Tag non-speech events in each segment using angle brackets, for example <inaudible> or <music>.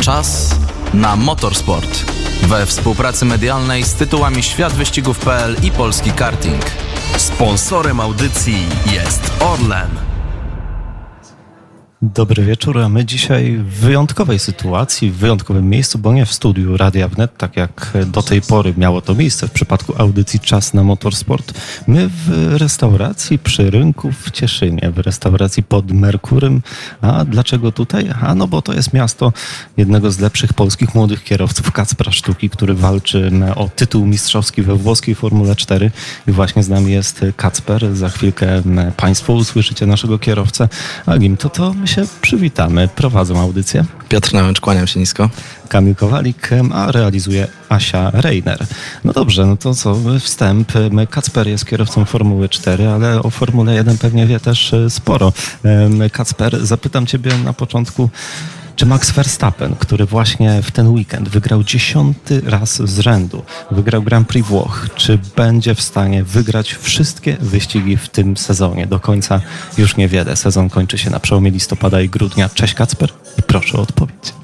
Czas na motorsport. We współpracy medialnej z tytułami Świat Wyścigów.pl i Polski Karting. Sponsorem audycji jest Orlen. Dobry wieczór, a my dzisiaj w wyjątkowej sytuacji, w wyjątkowym miejscu, bo nie w studiu Radia Wnet, tak jak do tej pory miało to miejsce w przypadku audycji Czas na Motorsport. My w restauracji przy rynku w Cieszynie, w restauracji pod Merkurym. A dlaczego tutaj? A no bo to jest miasto jednego z lepszych polskich młodych kierowców, Kacpra Sztuki, który walczy o tytuł mistrzowski we włoskiej Formule 4 i właśnie z nami jest Kacper. Za chwilkę Państwo usłyszycie naszego kierowcę. A nim to to my się przywitamy. Prowadzą audycję. Piotr Nałęcz, kłaniam się nisko. Kamil Kowalik, a realizuje Asia Reiner. No dobrze, no to co, wstęp. Kacper jest kierowcą Formuły 4, ale o Formule 1 pewnie wie też sporo. Kacper, zapytam ciebie na początku, czy Max Verstappen, który właśnie w ten weekend wygrał dziesiąty raz z rzędu, wygrał Grand Prix Włoch, czy będzie w stanie wygrać wszystkie wyścigi w tym sezonie? Do końca już niewiele. Sezon kończy się na przełomie listopada i grudnia. Cześć Kacper i proszę o odpowiedź.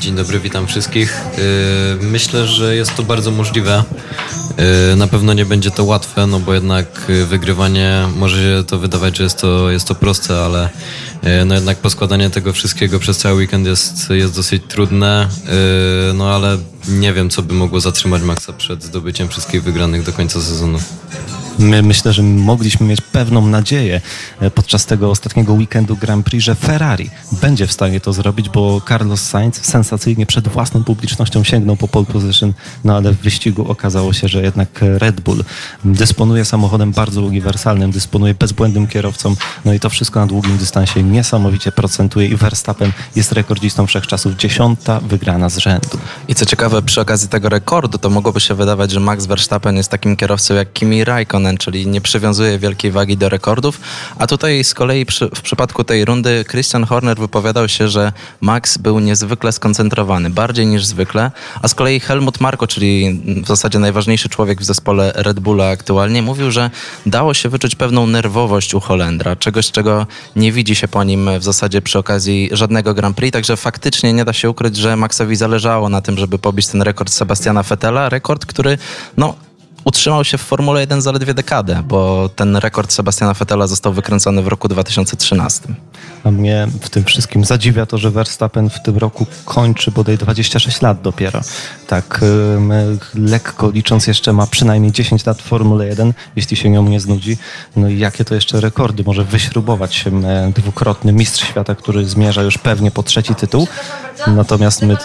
Dzień dobry, witam wszystkich. Yy, myślę, że jest to bardzo możliwe. Yy, na pewno nie będzie to łatwe, no bo jednak wygrywanie może się to wydawać, że jest to, jest to proste, ale no jednak poskładanie tego wszystkiego przez cały weekend jest, jest dosyć trudne. No ale nie wiem, co by mogło zatrzymać Maxa przed zdobyciem wszystkich wygranych do końca sezonu. My myślę, że mogliśmy mieć pewną nadzieję e, podczas tego ostatniego weekendu Grand Prix, że Ferrari będzie w stanie to zrobić, bo Carlos Sainz sensacyjnie przed własną publicznością sięgnął po pole position, no ale w wyścigu okazało się, że jednak Red Bull dysponuje samochodem bardzo uniwersalnym, dysponuje bezbłędnym kierowcą, no i to wszystko na długim dystansie niesamowicie procentuje i Verstappen jest rekordzistą wszechczasów, dziesiąta wygrana z rzędu. I co ciekawe, przy okazji tego rekordu, to mogłoby się wydawać, że Max Verstappen jest takim kierowcą jak Kimi Raikkonen, czyli nie przywiązuje wielkiej wagi do rekordów. A tutaj z kolei przy, w przypadku tej rundy Christian Horner wypowiadał się, że Max był niezwykle skoncentrowany, bardziej niż zwykle, a z kolei Helmut Marko, czyli w zasadzie najważniejszy człowiek w zespole Red Bulla aktualnie, mówił, że dało się wyczuć pewną nerwowość u Holendra, czegoś, czego nie widzi się po nim w zasadzie przy okazji żadnego Grand Prix, także faktycznie nie da się ukryć, że Maxowi zależało na tym, żeby pobić ten rekord Sebastiana Vettela, rekord, który no utrzymał się w Formule 1 zaledwie dekadę, bo ten rekord Sebastiana Vettela został wykręcony w roku 2013. A mnie w tym wszystkim zadziwia to, że Verstappen w tym roku kończy bodaj 26 lat dopiero. Tak lekko licząc jeszcze ma przynajmniej 10 lat Formule 1, jeśli się nią nie znudzi. No i jakie to jeszcze rekordy może wyśrubować dwukrotny mistrz świata, który zmierza już pewnie po trzeci tytuł. Natomiast my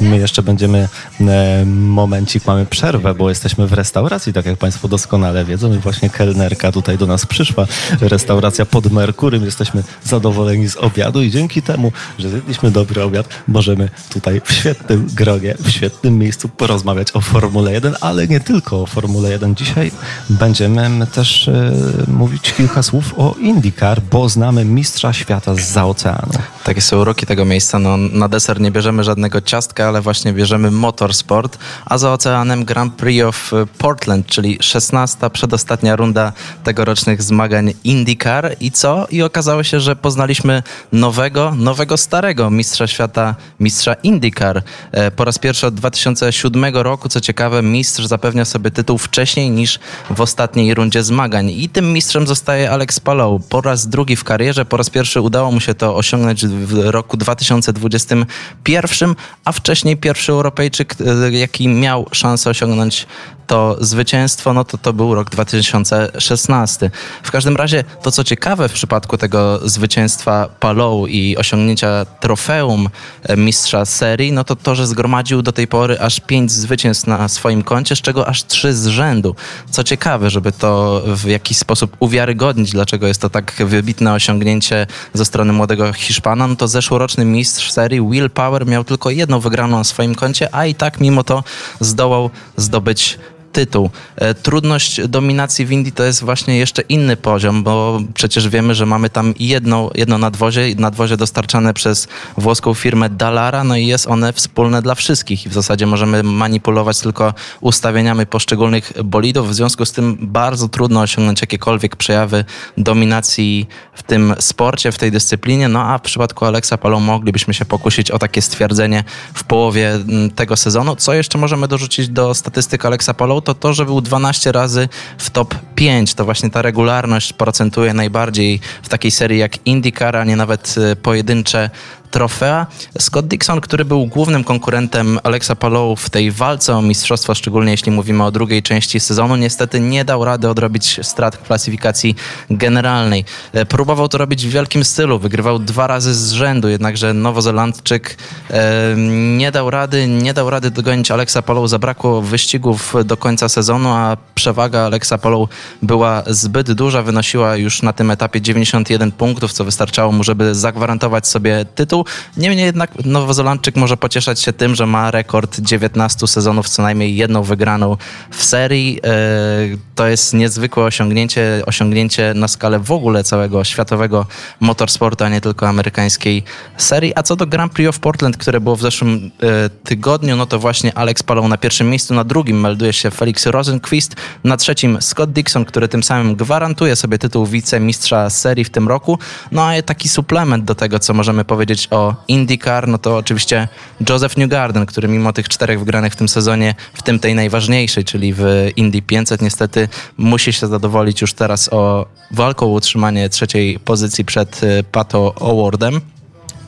My jeszcze będziemy e, momencik, mamy przerwę, bo jesteśmy w restauracji, tak jak Państwo doskonale wiedzą i właśnie kelnerka tutaj do nas przyszła. Restauracja pod Merkurym. Jesteśmy zadowoleni z obiadu i dzięki temu, że zjedliśmy dobry obiad, możemy tutaj w świetnym gronie, w świetnym miejscu porozmawiać o Formule 1, ale nie tylko o Formule 1. Dzisiaj będziemy też e, mówić kilka słów o IndyCar, bo znamy mistrza świata z oceanu. Takie są uroki tego miejsca. No, na deser nie bierzemy żadnego ciastka, ale właśnie bierzemy motorsport, a za oceanem Grand Prix of Portland, czyli 16. przedostatnia runda tegorocznych zmagań IndyCar. I co? I okazało się, że poznaliśmy nowego, nowego starego mistrza świata, mistrza IndyCar. E, po raz pierwszy od 2007 roku, co ciekawe, mistrz zapewnia sobie tytuł wcześniej niż w ostatniej rundzie zmagań. I tym mistrzem zostaje Alex Palou. Po raz drugi w karierze, po raz pierwszy udało mu się to osiągnąć w roku 2021, a wcześniej wcześniej pierwszy Europejczyk, e, jaki miał szansę osiągnąć to zwycięstwo, no to to był rok 2016. W każdym razie to, co ciekawe w przypadku tego zwycięstwa Palou i osiągnięcia trofeum e, mistrza serii, no to to, że zgromadził do tej pory aż pięć zwycięstw na swoim koncie, z czego aż trzy z rzędu. Co ciekawe, żeby to w jakiś sposób uwiarygodnić, dlaczego jest to tak wybitne osiągnięcie ze strony młodego Hiszpana, no to zeszłoroczny mistrz serii Will Power miał tylko jedną wygraną na swoim koncie, a i tak mimo to zdołał zdobyć tytuł. E, trudność dominacji w Indii to jest właśnie jeszcze inny poziom, bo przecież wiemy, że mamy tam jedno, jedno nadwozie, nadwozie dostarczane przez włoską firmę Dallara, no i jest one wspólne dla wszystkich i w zasadzie możemy manipulować tylko ustawieniami poszczególnych bolidów. W związku z tym bardzo trudno osiągnąć jakiekolwiek przejawy dominacji w tym sporcie, w tej dyscyplinie. No a w przypadku Alexa Palou moglibyśmy się pokusić o takie stwierdzenie w połowie mm, tego sezonu. Co jeszcze możemy dorzucić do statystyk Alexa Palou, to to, że był 12 razy w top 5. To właśnie ta regularność procentuje najbardziej w takiej serii jak IndyCar, a nie nawet y, pojedyncze trofea. Scott Dixon, który był głównym konkurentem Alexa Palou w tej walce o mistrzostwo, szczególnie jeśli mówimy o drugiej części sezonu, niestety nie dał rady odrobić strat w klasyfikacji generalnej. E, próbował to robić w wielkim stylu, wygrywał dwa razy z rzędu, jednakże Nowozelandczyk e, nie dał rady, nie dał rady dogonić Alexa Palou. Zabrakło wyścigów do końca sezonu, a przewaga Alexa Palou była zbyt duża, wynosiła już na tym etapie 91 punktów, co wystarczało mu, żeby zagwarantować sobie tytuł. Niemniej jednak Nowozelandczyk może pocieszać się tym, że ma rekord 19 sezonów, co najmniej jedną wygraną w serii. E, to jest niezwykłe osiągnięcie, osiągnięcie na skalę w ogóle całego światowego motorsportu, a nie tylko amerykańskiej serii. A co do Grand Prix of Portland, które było w zeszłym e, tygodniu, no to właśnie Alex Palou na pierwszym miejscu, na drugim melduje się Felix Rosenquist, na trzecim Scott Dixon, który tym samym gwarantuje sobie tytuł wicemistrza serii w tym roku. No a taki suplement do tego, co możemy powiedzieć o IndyCar, no to oczywiście Joseph Newgarden, który mimo tych czterech wygranych w tym sezonie, w tym tej najważniejszej, czyli w Indy 500, niestety musi się zadowolić już teraz o walką o utrzymanie trzeciej pozycji przed y, Pato Awardem.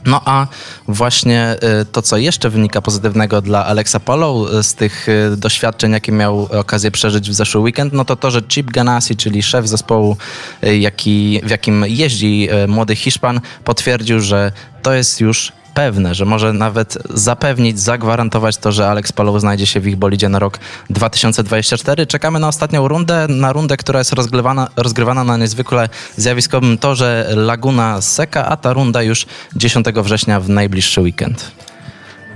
No a właśnie y, to, co jeszcze wynika pozytywnego dla Alexa Palou y, z tych doświadczeń, jakie miał okazję przeżyć w zeszły weekend, no to to, że Chip Ganassi, czyli szef zespołu, jaki, w jakim jeździ młody Hiszpan, potwierdził, że to jest już pewne, że może nawet zapewnić, zagwarantować to, że Alex Palou znajdzie się w ich bolidzie na rok 2024. Czekamy na ostatnią rundę, na rundę, która jest rozgrywana, rozgrywana na niezwykle zjawiskowym torze Laguna Seca, a ta runda już 10 września w najbliższy weekend.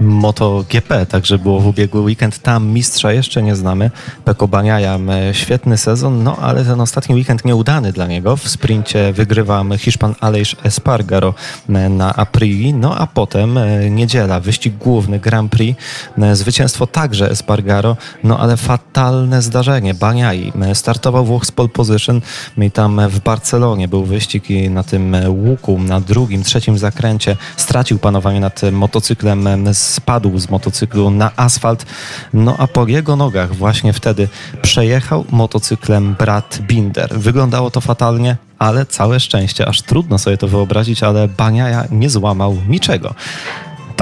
MotoGP, także było w ubiegły weekend. Tam mistrza jeszcze nie znamy. Peko Baniaja, świetny sezon, no ale ten ostatni weekend nieudany dla niego. W sprincie wygrywa Hiszpan Aleix Espargaro na Aprili, no a potem e, niedziela, wyścig główny Grand Prix, zwycięstwo także Espargaro, no ale fatalne zdarzenie. Baniai startował Włoch z pole position i tam w Barcelonie był wyścig i na tym łuku, na drugim, trzecim zakręcie stracił panowanie nad motocyklem z spadł z motocyklu na asfalt, no a po jego nogach właśnie wtedy przejechał motocyklem brat Binder. Wyglądało to fatalnie, ale całe szczęście, aż trudno sobie to wyobrazić, ale Baniaja nie złamał niczego.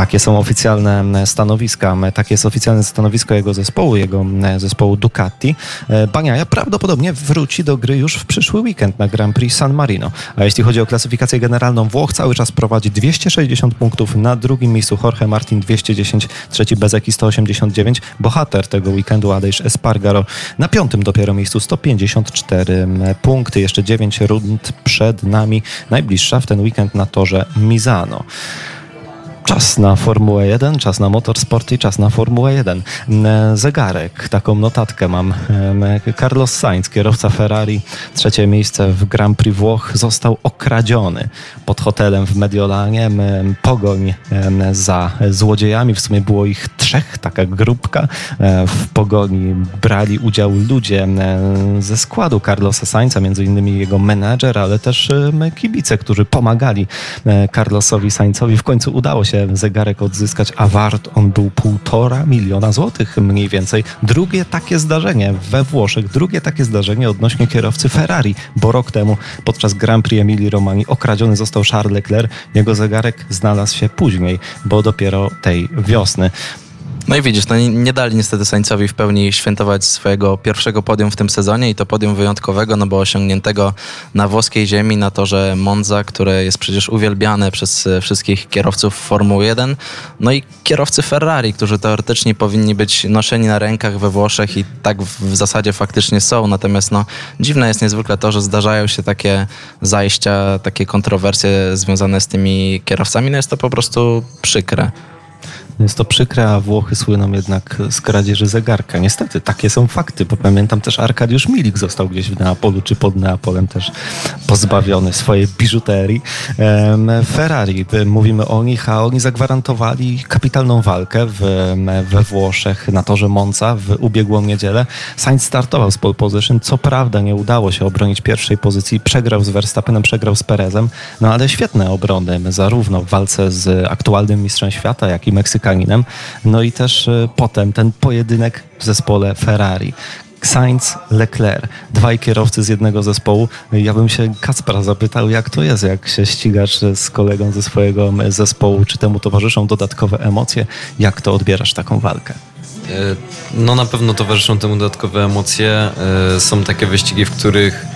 Takie są oficjalne stanowiska, takie jest oficjalne stanowisko jego zespołu, jego zespołu Ducati. E, Baniaja prawdopodobnie wróci do gry już w przyszły weekend na Grand Prix San Marino. A jeśli chodzi o klasyfikację generalną, Włoch cały czas prowadzi 260 punktów, na drugim miejscu Jorge Martin 210, trzeci Bezeki 189, bohater tego weekendu Adejsz Espargaro na piątym dopiero miejscu 154 punkty, jeszcze 9 rund przed nami, najbliższa w ten weekend na torze Mizano. Czas na Formułę 1, czas na motorsport i czas na Formułę 1. Mm, zegarek, taką notatkę mam. Carlos Sainz, kierowca Ferrari, trzecie miejsce w Grand Prix Włoch, został okradziony pod hotelem w Mediolanie. Pogoń za złodziejami, w sumie było ich trzech, taka grupka. E, w pogoni brali udział ludzie ze składu Carlosa Sainza, między innymi jego menedżer, ale też kibice, którzy pomagali e, Carlosowi Sainzowi. W końcu udało się zegarek odzyskać, a wart on był półtora miliona złotych mniej więcej. Drugie takie zdarzenie we Włoszech, drugie takie zdarzenie odnośnie kierowcy Ferrari, bo rok temu podczas Grand Prix Emilii Romani okradziony został Charles Leclerc. Jego zegarek znalazł się później, bo dopiero tej wiosny. No i widzisz, no nie dali niestety Sańcowi w pełni świętować swojego pierwszego podium w tym sezonie i to podium wyjątkowego, no bo osiągniętego na włoskiej ziemi, na torze Monza, które jest przecież uwielbiane przez e, wszystkich kierowców Formuły 1, no i kierowcy Ferrari, którzy teoretycznie powinni być noszeni na rękach we Włoszech i tak w zasadzie faktycznie są, natomiast no dziwne jest niezwykle to, że zdarzają się takie zajścia, takie kontrowersje związane z tymi kierowcami, no jest to po prostu przykre. Jest to przykre, a Włochy słyną jednak z kradzieży zegarka. Niestety, takie są fakty, bo pamiętam też Arkadiusz Milik został gdzieś w Neapolu czy pod Neapolem też pozbawiony swojej biżuterii. Ferrari, mówimy o nich, a oni zagwarantowali kapitalną walkę w, we Włoszech na torze Monza w ubiegłą niedzielę. Sainz startował z pole position, co prawda nie udało się obronić pierwszej pozycji, przegrał z Verstappenem, przegrał z Perezem, no ale świetne obrony, zarówno w walce z aktualnym mistrzem świata, jak i No i też e, potem ten pojedynek w zespole Ferrari. Sainz, Leclerc, dwaj kierowcy z jednego zespołu. Ja bym się Kacpra zapytał, jak to jest, jak się ścigasz z kolegą ze swojego zespołu, czy temu towarzyszą dodatkowe emocje? Jak to odbierasz taką walkę? E, no na pewno towarzyszą temu dodatkowe emocje. E, są takie wyścigi, w których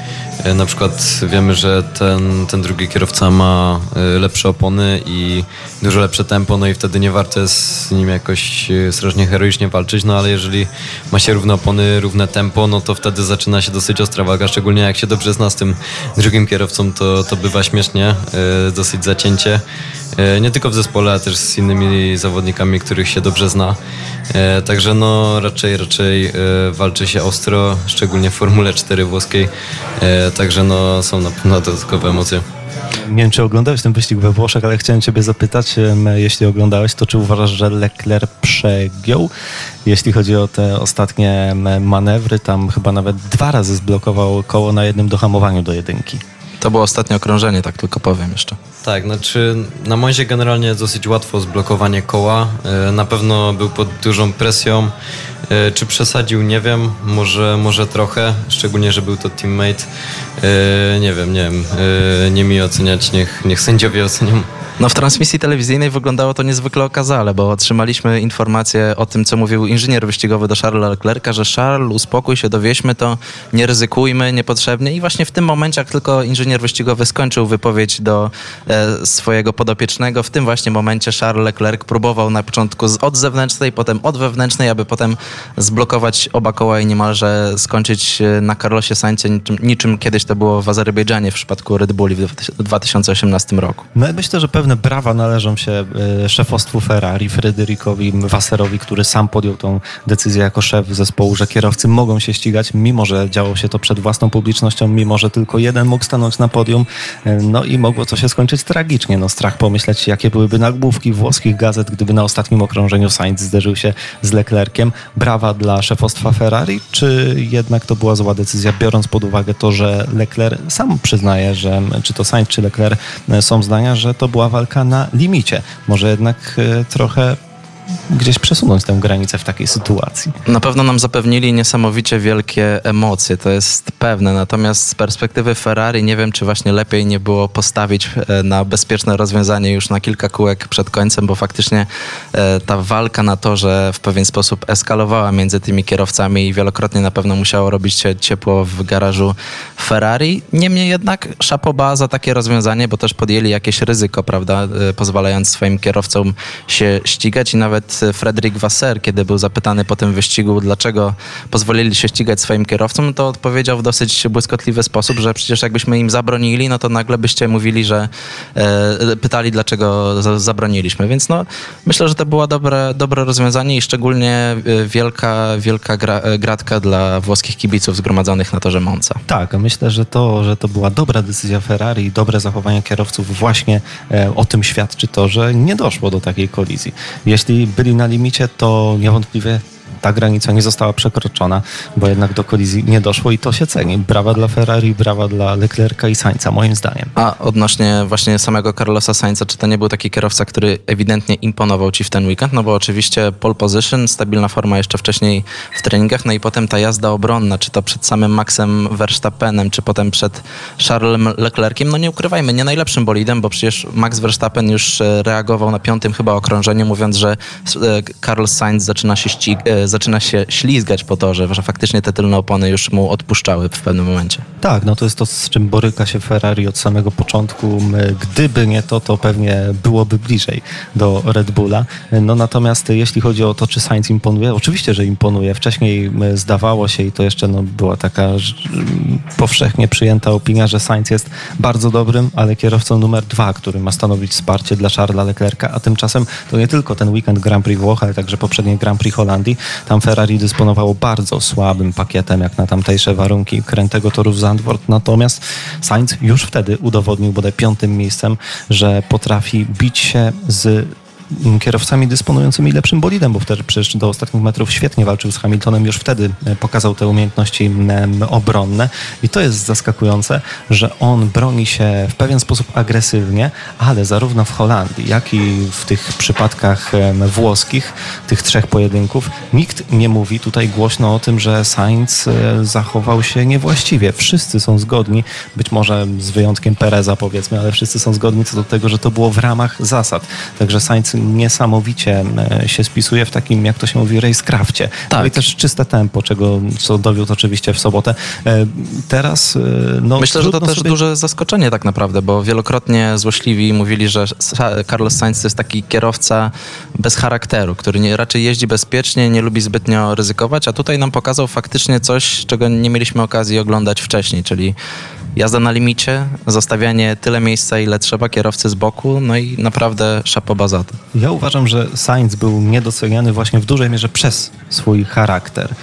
E, na przykład wiemy, że ten, ten drugi kierowca ma e, lepsze opony i dużo lepsze tempo, no i wtedy nie warto jest z nim jakoś e, strasznie heroicznie walczyć, no ale jeżeli ma się równe opony, równe tempo, no to wtedy zaczyna się dosyć ostra walka, szczególnie jak się dobrze zna z tym drugim kierowcą, to, to bywa śmiesznie, dosyć zacięcie. Nie tylko w zespole, ale też z innymi zawodnikami, których się dobrze zna. Także no raczej, raczej walczy się ostro, szczególnie w Formule 4 włoskiej. Także no, są na pewno dodatkowe emocje. Nie wiem, czy oglądałeś ten wyścig we Włoszech, ale chciałem Ciebie zapytać, jeśli oglądałeś, to czy uważasz, że Leclerc przegiął, jeśli chodzi o te ostatnie manewry? Tam chyba nawet dwa razy zblokował koło na jednym dohamowaniu do jedynki. To było ostatnie okrążenie, tak tylko powiem jeszcze. Tak, znaczy na Mozie generalnie dosyć łatwo zblokowanie koła. E, na pewno był pod dużą presją. E, czy przesadził? Nie wiem. Może, może trochę, szczególnie, że był to teammate. E, nie wiem, nie wiem. Nie mi oceniać, niech, niech sędziowie ocenią. No w transmisji telewizyjnej wyglądało to niezwykle okazale, bo otrzymaliśmy informację o tym, co mówił inżynier wyścigowy do Charlesa Leclerca, że Charles, uspokój się, dowieźmy to, nie ryzykujmy niepotrzebnie i właśnie w tym momencie, jak tylko inżynier wyścigowy skończył wypowiedź do e, swojego podopiecznego, w tym właśnie momencie Charles Leclerc próbował na początku z, od zewnętrznej, potem od wewnętrznej, aby potem zblokować oba koła i niemalże skończyć e, na Carlosie Sainzie niczym, niczym kiedyś to było w Azerbejdżanie w przypadku Red Bulli w 2018 roku. No myślę, że pewnie brawa należą się e, szefostwu Ferrari, Fryderykowi Wasserowi, który sam podjął tą decyzję jako szef zespołu, że kierowcy mogą się ścigać, mimo że działo się to przed własną publicznością, mimo że tylko jeden mógł stanąć na podium. E, no i mogło to się skończyć tragicznie. No strach pomyśleć, jakie byłyby nagłówki włoskich gazet, gdyby na ostatnim okrążeniu Sainz zderzył się z Leclerciem. Brawa dla szefostwa Ferrari, czy jednak to była zła decyzja, biorąc pod uwagę to, że Leclerc sam przyznaje, że czy to Sainz, czy Leclerc e, są zdania, że to była walka na limicie. Może jednak e, trochę gdzieś przesunąć tę granicę w takiej sytuacji. Na pewno nam zapewnili niesamowicie wielkie emocje, to jest pewne. Natomiast z perspektywy Ferrari nie wiem, czy właśnie lepiej nie było postawić e, na bezpieczne rozwiązanie już na kilka kółek przed końcem, bo faktycznie e, ta walka na torze w pewien sposób eskalowała między tymi kierowcami i wielokrotnie na pewno musiało robić się ciepło w garażu Ferrari. Niemniej jednak szapoba za takie rozwiązanie, bo też podjęli jakieś ryzyko, prawda, e, pozwalając swoim kierowcom się ścigać i nawet nawet Frederick Wasser, kiedy był zapytany po tym wyścigu, dlaczego pozwolili się ścigać swoim kierowcom, to odpowiedział w dosyć błyskotliwy sposób, że przecież jakbyśmy im zabronili, no to nagle byście mówili, że e, pytali, dlaczego zabroniliśmy. Więc no, myślę, że to było dobre, dobre rozwiązanie i szczególnie e, wielka, wielka gra, e, gratka dla włoskich kibiców zgromadzonych na torze Monza. Tak, myślę, że to, że to była dobra decyzja Ferrari i dobre zachowanie kierowców właśnie e, o tym świadczy to, że nie doszło do takiej kolizji. Jeśli byli na limicie, to niewątpliwie ta granica nie została przekroczona, bo jednak do kolizji nie doszło i to się ceni. Brawa dla Ferrari, brawa dla Leclerca i Sainza, moim zdaniem. A odnośnie właśnie samego Carlosa Sainza, czy to nie był taki kierowca, który ewidentnie imponował ci w ten weekend? No bo oczywiście pole position, stabilna forma jeszcze wcześniej w treningach, no i potem ta jazda obronna, czy to przed samym Maxem Verstappenem, czy potem przed Charlesem Leclerciem, no nie ukrywajmy, nie najlepszym bolidem, bo przecież Max Verstappen już e, reagował na piątym chyba okrążeniu, mówiąc, że e, Carlos Sainz zaczyna się ścigać zaczyna się ślizgać po torze, że faktycznie te tylne opony już mu odpuszczały w pewnym momencie. Tak, no to jest to, z czym boryka się Ferrari od samego początku. Gdyby nie to, to pewnie byłoby bliżej do Red Bulla. No natomiast jeśli chodzi o to, czy Sainz imponuje, oczywiście, że imponuje. Wcześniej zdawało się i to jeszcze no, była taka powszechnie przyjęta opinia, że Sainz jest bardzo dobrym, ale kierowcą numer dwa, który ma stanowić wsparcie dla Charlesa Leclerca, a tymczasem to nie tylko ten weekend Grand Prix Włoch, ale także poprzednie Grand Prix Holandii. Tam Ferrari dysponowało bardzo słabym pakietem, jak na tamtejsze warunki krętego toru w Zandvoort. Natomiast Sainz już wtedy udowodnił bodaj piątym miejscem, że potrafi bić się z kierowcami dysponującymi lepszym bolidem, bo wtedy przecież do ostatnich metrów świetnie walczył z Hamiltonem, już wtedy e, pokazał te umiejętności obronne i to jest zaskakujące, że on broni się w pewien sposób agresywnie, ale zarówno w Holandii, jak i w tych przypadkach włoskich, tych trzech pojedynków, nikt nie mówi tutaj głośno o tym, że Sainz e, zachował się niewłaściwie. Wszyscy są zgodni, być może z wyjątkiem Pereza powiedzmy, ale wszyscy są zgodni co do tego, że to było w ramach zasad. Także Sainz niesamowicie e, się spisuje w takim, jak to się mówi, racecrafcie. Tak. No i też czyste tempo, czego co dowiódł oczywiście w sobotę. E, teraz, e, no, Myślę, że to też sobie... duże zaskoczenie tak naprawdę, bo wielokrotnie złośliwi mówili, że Carlos Sainz to jest taki kierowca bez charakteru, który nie, raczej jeździ bezpiecznie, nie lubi zbytnio ryzykować, a tutaj nam pokazał faktycznie coś, czego nie mieliśmy okazji oglądać wcześniej, czyli jazda na limicie, zostawianie tyle miejsca, ile trzeba kierowcy z boku, no i naprawdę szapoba za to. Ja uważam, że Sainz był niedoceniany właśnie w dużej mierze przez swój charakter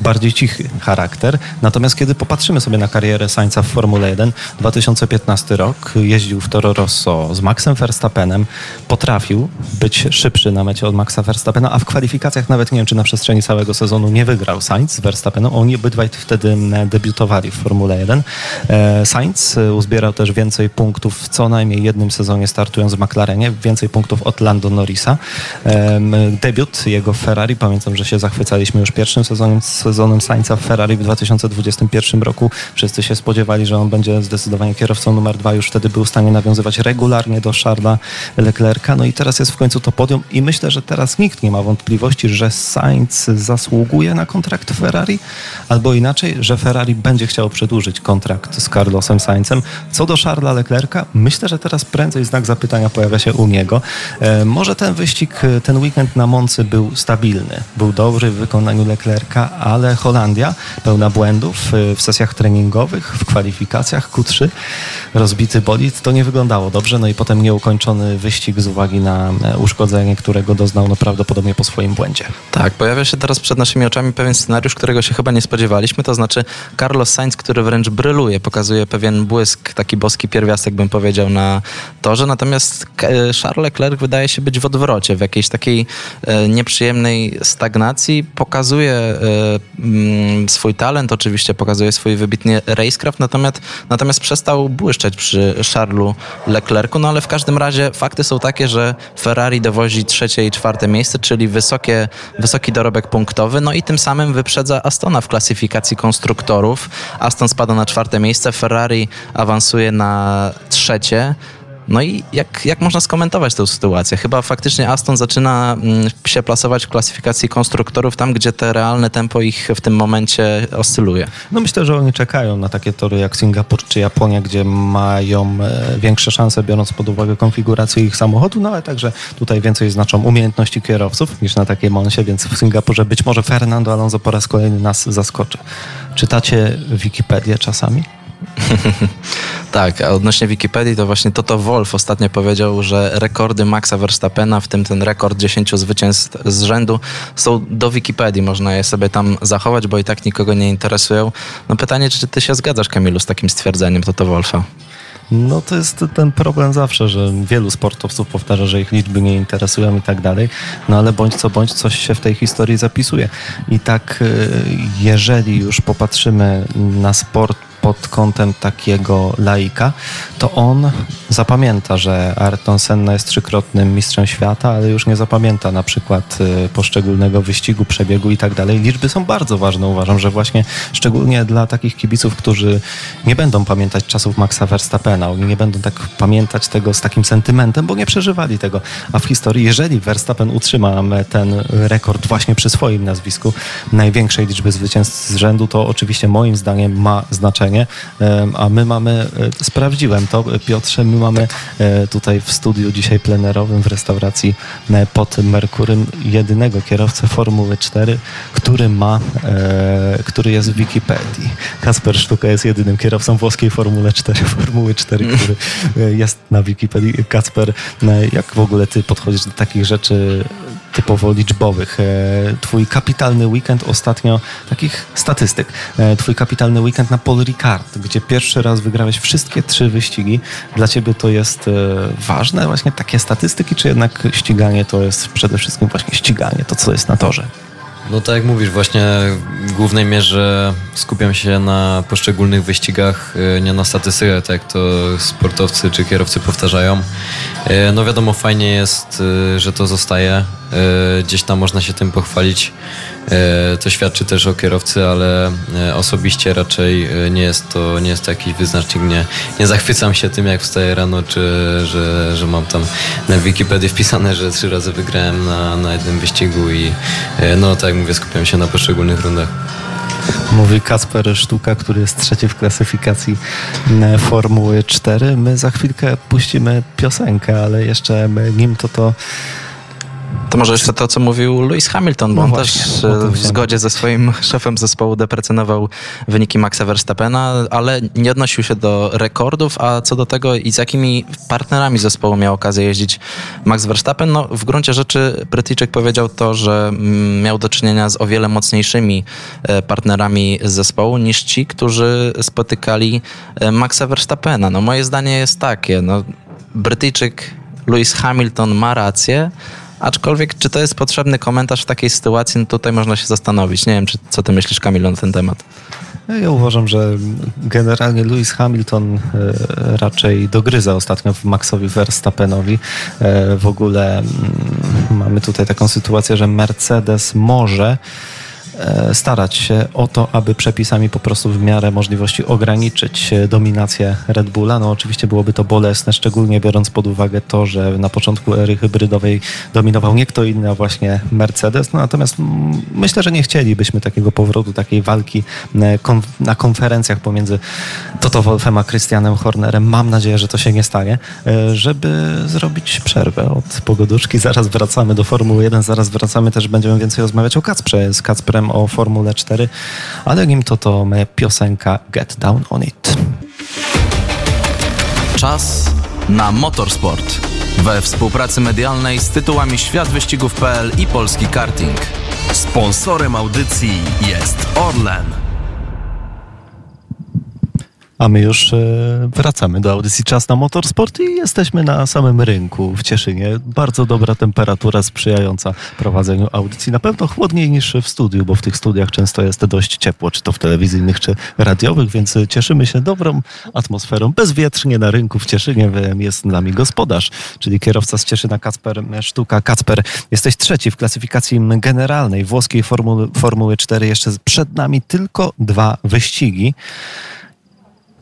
bardziej cichy charakter. Natomiast kiedy popatrzymy sobie na karierę Sainza w Formule 1, 2015 rok, jeździł w Toro Rosso z Maxem Verstappenem, potrafił być szybszy na mecie od Maxa Verstappena, a w kwalifikacjach nawet nie wiem, czy na przestrzeni całego sezonu nie wygrał Sainz z Verstappenem. Oni obydwaj wtedy debiutowali w Formule 1. E, Sainz uzbierał też więcej punktów w co najmniej jednym sezonie startując w McLarenie, więcej punktów od Lando Norrisa. Debiut jego w Ferrari, pamiętam, że się zachwycaliśmy już pierwszym sezonem sezonem Sainza w Ferrari w 2021 roku. Wszyscy się spodziewali, że on będzie zdecydowanie kierowcą numer dwa. Już wtedy był w stanie nawiązywać regularnie do Charlesa Leclerca. No i teraz jest w końcu to podium i myślę, że teraz nikt nie ma wątpliwości, że Sainz zasługuje na kontrakt Ferrari, albo inaczej, że Ferrari będzie chciało przedłużyć kontrakt z Carlosem Sainzem. Co do Charlesa Leclerca, myślę, że teraz prędzej znak zapytania pojawia się u niego. E, może ten wyścig, ten weekend na Moncy był stabilny, był dobry w wykonaniu Leclerca, a ale Holandia pełna błędów y, w sesjach treningowych, w kwalifikacjach Q3, rozbity bolid, to nie wyglądało dobrze, no i potem nieukończony wyścig z uwagi na e, uszkodzenie, którego doznał no prawdopodobnie po swoim błędzie. Tak, pojawia się teraz przed naszymi oczami pewien scenariusz, którego się chyba nie spodziewaliśmy, to znaczy Carlos Sainz, który wręcz bryluje, pokazuje pewien błysk, taki boski pierwiastek bym powiedział na torze, natomiast e, Charles Leclerc wydaje się być w odwrocie, w jakiejś takiej e, nieprzyjemnej stagnacji, pokazuje swój talent, oczywiście pokazuje swój wybitny racecraft, natomiast, natomiast przestał błyszczeć przy Charlesu Leclercu, no ale w każdym razie fakty są takie, że Ferrari dowozi trzecie i czwarte miejsce, czyli wysokie, wysoki dorobek punktowy, no i tym samym wyprzedza Astona w klasyfikacji konstruktorów. Aston spada na czwarte miejsce, Ferrari awansuje na trzecie, no i jak, jak można skomentować tę sytuację? Chyba faktycznie Aston zaczyna mm, się plasować w klasyfikacji konstruktorów tam, gdzie te realne tempo ich w tym momencie oscyluje. No myślę, że oni czekają na takie tory jak Singapur czy Japonia, gdzie mają e, większe szanse, biorąc pod uwagę konfigurację ich samochodu, no ale także tutaj więcej znaczą umiejętności kierowców niż na takiej Monsie, więc w Singapurze być może Fernando Alonso po raz kolejny nas zaskoczy. Czytacie Wikipedię czasami? <laughs> tak, a odnośnie Wikipedii to właśnie Toto Wolf ostatnio powiedział, że rekordy Maxa Verstappena, w tym ten rekord 10 zwycięstw z rzędu, są do Wikipedii. Można je sobie tam zachować, bo i tak nikogo nie interesują. No pytanie, czy ty się zgadzasz, Kamilu, z takim stwierdzeniem Toto Wolfa? No to jest ten problem zawsze, że wielu sportowców powtarza, że ich liczby nie interesują i tak dalej, no ale bądź co bądź coś się w tej historii zapisuje. I tak y, jeżeli już popatrzymy na sport pod kątem takiego laika, to on zapamięta, że Ayrton Senna jest trzykrotnym mistrzem świata, ale już nie zapamięta na przykład y, poszczególnego wyścigu, przebiegu i tak dalej. Liczby są bardzo ważne. Uważam, że właśnie szczególnie dla takich kibiców, którzy nie będą pamiętać czasów Maxa Verstappena, oni nie będą tak pamiętać tego z takim sentymentem, bo nie przeżywali tego. A w historii, jeżeli Verstappen utrzyma ten rekord właśnie przy swoim nazwisku, największej liczby zwycięstw z rzędu, to oczywiście moim zdaniem ma znaczenie. A my mamy, e, sprawdziłem to, Piotrze, my mamy e, tutaj w studiu dzisiaj plenerowym w restauracji e, pod Merkurym jedynego kierowcę Formuły 4, który ma, który jest w Wikipedii. Kasper Sztuka jest jedynym kierowcą włoskiej <laughs> Formuły 4, Formuły 4, który jest na Wikipedii. Kasper, jak w ogóle ty podchodzisz do takich rzeczy typowo liczbowych. E, twój kapitalny weekend ostatnio, takich statystyk, e, twój kapitalny weekend na Paul Ricard, gdzie pierwszy raz wygrałeś wszystkie trzy wyścigi. Dla ciebie to jest e, ważne właśnie takie statystyki, czy jednak ściganie to jest przede wszystkim właśnie ściganie, to co jest na torze? No tak jak mówisz, właśnie w głównej mierze skupiam się na poszczególnych wyścigach, e, nie na statystykach, tak jak to sportowcy czy kierowcy powtarzają. E, no wiadomo, fajnie jest, e, że to zostaje. Gdzieś tam można się tym pochwalić. To świadczy też o kierowcy, ale osobiście raczej nie jest to, nie jest to jakiś wyznacznik. Nie, nie zachwycam się tym, jak wstaję rano, czy że, że mam tam na Wikipedii wpisane, że trzy razy wygrałem na, na jednym wyścigu i no tak jak mówię, skupiam się na poszczególnych rundach. Mówi Kasper Sztuka, który jest trzeci w klasyfikacji e, Formuły 4. My za chwilkę puścimy piosenkę, ale jeszcze nim to to to może jeszcze to, co mówił Lewis Hamilton, bo no on właśnie, też e, w zgodzie ze swoim <laughs> szefem zespołu deprecjonował wyniki Maxa Verstappena, ale nie odnosił się do rekordów, a co do tego i z jakimi partnerami zespołu miał okazję jeździć Max Verstappen, no w gruncie rzeczy Brytyjczyk powiedział to, że mm, miał do czynienia z o wiele mocniejszymi e, partnerami zespołu niż ci, którzy spotykali e, Maxa Verstappena. No moje zdanie jest takie, no Brytyjczyk Lewis Hamilton ma rację, Aczkolwiek, czy to jest potrzebny komentarz w takiej sytuacji, no tutaj można się zastanowić. Nie wiem, czy, co ty myślisz, Kamilu, na ten temat. Ja uważam, że generalnie Lewis Hamilton e, raczej dogryza ostatnio Maxowi Verstappenowi. E, w ogóle mm, mamy tutaj taką sytuację, że Mercedes może starać się o to, aby przepisami po prostu w miarę możliwości ograniczyć e, dominację Red Bulla. No oczywiście byłoby to bolesne, szczególnie biorąc pod uwagę to, że na początku ery hybrydowej dominował nie kto inny, a właśnie Mercedes. No natomiast myślę, że nie chcielibyśmy takiego powrotu, takiej walki e, na konferencjach pomiędzy Toto Wolfem a Christianem Hornerem. Mam nadzieję, że to się nie stanie, żeby zrobić przerwę od pogoduszki. Zaraz wracamy do Formuły 1, zaraz wracamy też, będziemy więcej rozmawiać o Kacprze z Kacprem o Formule 4, ale nim to to piosenka Get Down On It. Czas na motorsport. We współpracy medialnej z tytułami Świat Wyścigów.pl i Polski Karting. Sponsorem audycji jest Orlen. A my już e, wracamy do audycji Czas na Motorsport i jesteśmy na samym rynku w Cieszynie. Bardzo dobra temperatura sprzyjająca prowadzeniu audycji. Na pewno chłodniej niż w studiu, bo w tych studiach często jest dość ciepło, czy to w telewizyjnych, czy radiowych, więc cieszymy się dobrą atmosferą. Bezwietrznie na rynku w Cieszynie jest z nami gospodarz, czyli kierowca z Cieszyna Kacper Sztuka. Kacper, jesteś trzeci w klasyfikacji generalnej włoskiej Formuły, Formuły 4. Jeszcze przed nami tylko dwa wyścigi.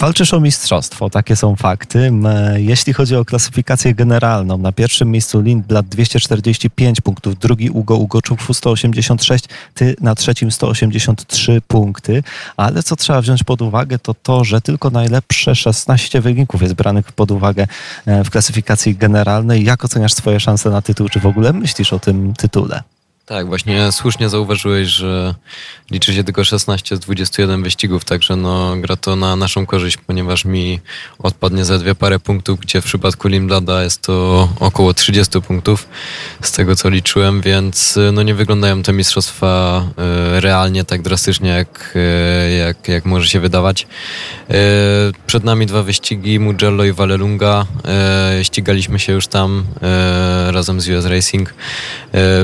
Walczysz o mistrzostwo, takie są fakty. Jeśli chodzi o klasyfikację generalną, na pierwszym miejscu Lindblad 245 punktów, drugi Ugo Ugoczuk 186, ty na trzecim 183 punkty, ale co trzeba wziąć pod uwagę to to, że tylko najlepsze 16 wyników jest branych pod uwagę e, w klasyfikacji generalnej. Jak oceniasz swoje szanse na tytuł? Czy w ogóle myślisz o tym tytule? Tak, właśnie słusznie zauważyłeś, że liczy się tylko 16 z 21 wyścigów, także no, gra to na naszą korzyść, ponieważ mi odpadnie dwie parę punktów, gdzie w przypadku Limblada jest to około 30 punktów z tego co liczyłem, więc no, nie wyglądają te mistrzostwa y, realnie tak drastycznie, jak, y, jak, jak może się wydawać. Y, przed nami dwa wyścigi, Mugello i Vallelunga. Ścigaliśmy się już tam razem z US Racing.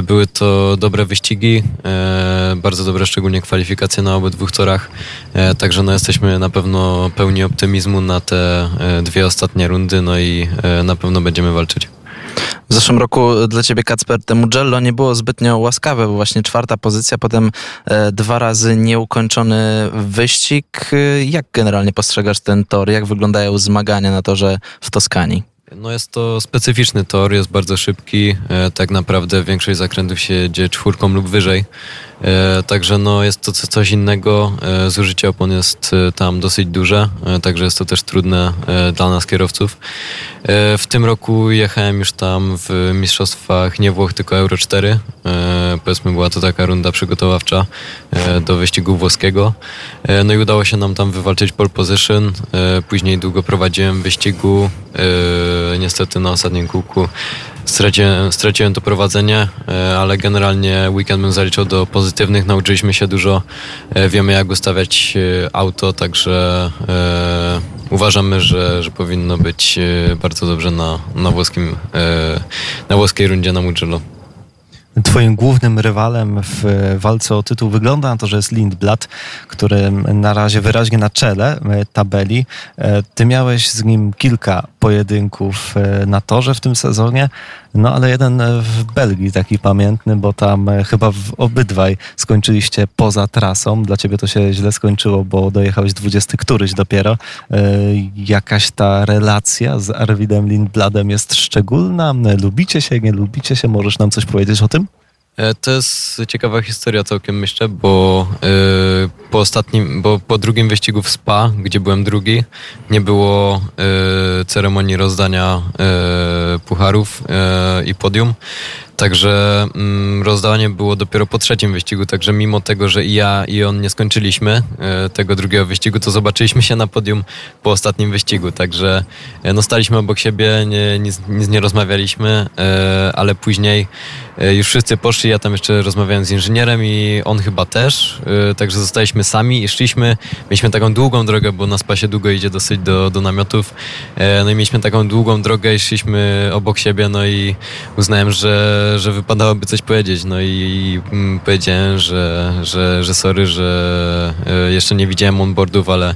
Były to dobre wyścigi, e, bardzo dobre szczególnie kwalifikacje na obydwu torach, e, także no jesteśmy na pewno pełni optymizmu na te e, dwie ostatnie rundy, no i na pewno będziemy walczyć. W zeszłym roku dla ciebie Kacper te Mugello nie było zbytnio łaskawe, bo właśnie czwarta pozycja, potem dwa razy nieukończony wyścig. Jak generalnie postrzegasz ten tor? Jak wyglądają zmagania na torze w Toskanii? No jest to specyficzny tor, jest bardzo szybki. E, tak naprawdę większość zakrętów się dzieje czwórką lub wyżej. E, także no jest to co- coś innego. E, zużycie opon jest e, tam dosyć duże, także jest to też trudne dla nas kierowców. W tym roku jechałem już tam w mistrzostwach nie Włoch, tylko Euro 4. E, powiedzmy była to taka runda przygotowawcza do wyścigu włoskiego. No i udało się nam tam wywalczyć pole position. Później długo prowadziłem wyścigu. Niestety na ostatnim kółku straciłem, straciłem to prowadzenie, e, ale generalnie weekend bym zaliczał do pozytywnych. Nauczyliśmy się dużo, e, wiemy jak ustawiać e, auto, także uważamy, że, że powinno być bardzo dobrze na, na, włoskim, na włoskiej rundzie na Mugello. Twoim głównym rywalem w walce o tytuł wygląda na to, że jest Lindblad, który na razie wyraźnie na czele tabeli. Ty miałeś z nim kilka pojedynków e, na torze w tym sezonie, no ale jeden e, w Belgii taki pamiętny, bo tam e, chyba w obydwaj skończyliście poza trasą. Dla ciebie to się źle skończyło, bo dojechałeś 20 któryś dopiero. Jakaś ta relacja z Arvidem Lindbladem jest szczególna? Lubicie się, nie lubicie się? Możesz nam coś powiedzieć o tym? E, To jest ciekawa historia całkiem myślę, bo e, po ostatnim, bo po drugim wyścigu w Spa, gdzie byłem drugi, nie było e, ceremonii rozdania pucharów i podium. Także mm, rozdawanie było dopiero po trzecim wyścigu, także mimo tego, że i ja i on nie skończyliśmy e, tego drugiego wyścigu, to zobaczyliśmy się na podium po ostatnim wyścigu, także e, no staliśmy obok siebie, nie, nic, nic nie rozmawialiśmy, e, ale później już wszyscy poszli, ja tam jeszcze rozmawiałem z inżynierem i on chyba też, także zostaliśmy sami i szliśmy, mieliśmy taką długą drogę, bo na spasie długo idzie dosyć do, do namiotów, no i mieliśmy taką długą drogę i szliśmy obok siebie, no i uznałem, że, że wypadałoby coś powiedzieć, no i mm, powiedziałem, że, że, że sorry, że e, jeszcze nie widziałem onboardów, ale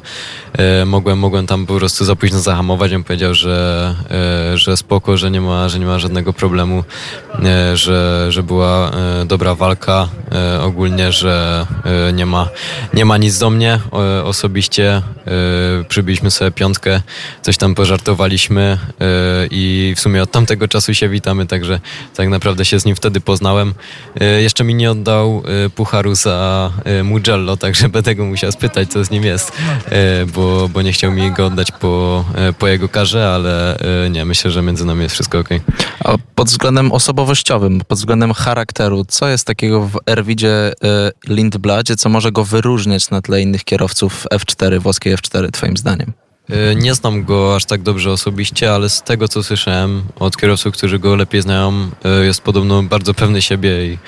e, mogłem, mogłem tam po prostu za późno zahamować, on powiedział, że, e, że spoko, że nie ma, że nie ma żadnego problemu, że, że była dobra walka ogólnie, że nie ma, nie ma nic do mnie osobiście, przybiliśmy sobie piątkę, coś tam pożartowaliśmy i w sumie od tamtego czasu się witamy, także tak naprawdę się z nim wtedy poznałem. E, Jeszcze mi nie oddał e, pucharu za e, Mugello, także będę go musiał spytać, co z nim jest, bo, bo nie chciał mi go oddać po, po jego karze, ale nie, myślę, że między nami jest wszystko ok. A pod względem osobowościowym, pod względem charakteru, co jest takiego w Erwidzie Lindbladzie, co może go wyróżniać na tle innych kierowców F4, włoskiej F4, twoim zdaniem? E, Nie znam go aż tak dobrze osobiście, ale z tego co słyszałem od kierowców, którzy go lepiej znają, e, jest podobno bardzo pewny siebie i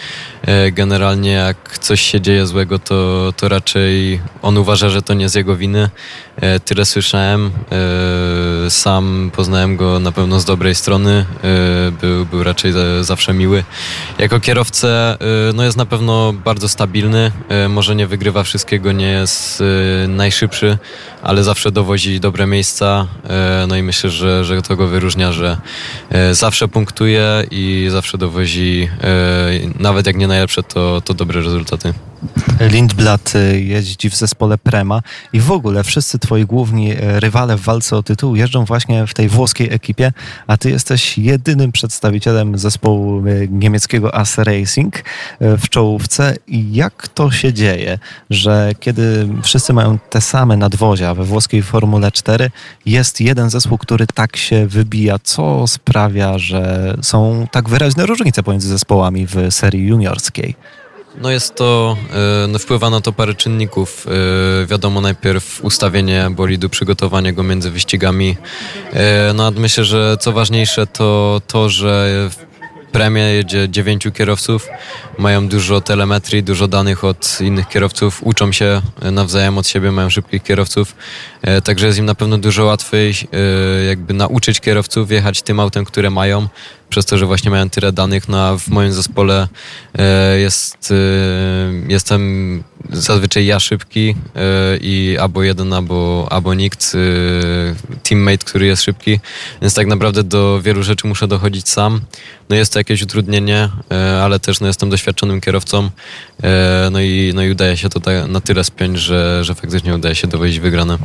generalnie jak coś się dzieje złego, to, to raczej on uważa, że to nie z jego winy. E, Tyle słyszałem. E, Sam poznałem go na pewno z dobrej strony. E, Był, był raczej za- zawsze miły. Jako kierowcę e, no jest na pewno bardzo stabilny. E, Może nie wygrywa wszystkiego, nie jest e, najszybszy, ale zawsze dowozi dobre miejsca. E, No i myślę, że, że to go wyróżnia, że e, zawsze punktuje i zawsze dowozi, e, nawet jak nie najlepsze, to, to dobre rezultaty. Lindblad y, jeździ w zespole Prema i w ogóle wszyscy twoi główni y, rywale w walce o tytuł jeżdżą właśnie w tej włoskiej ekipie, a ty jesteś jedynym przedstawicielem zespołu y, niemieckiego AS Racing y, w czołówce. I jak to się dzieje, że kiedy wszyscy mają te same nadwozia we włoskiej Formule 4, jest jeden zespół, który tak się wybija? Co sprawia, że są tak wyraźne różnice pomiędzy zespołami w serii No jest to, e, no wpływa na to parę czynników. E, Wiadomo, najpierw ustawienie bolidu, przygotowanie go między wyścigami. E, No myślę, że co ważniejsze to to, że w premie jedzie dziewięciu kierowców, mają dużo telemetrii, dużo danych od innych kierowców, uczą się nawzajem od siebie, mają szybkich kierowców, także jest im na pewno dużo łatwiej jakby nauczyć kierowców jechać tym autem, które mają, przez to, że właśnie mają tyle danych, no a w moim zespole e, jest, e, jestem zazwyczaj ja szybki e, i albo jeden, albo, albo nikt, teammate, który jest szybki, więc tak naprawdę do wielu rzeczy muszę dochodzić sam. No jest to jakieś utrudnienie, ale też no, jestem doświadczonym kierowcą, no i, no i udaje się to ta- na tyle spiąć, że, że faktycznie udaje się dowozić wygrane.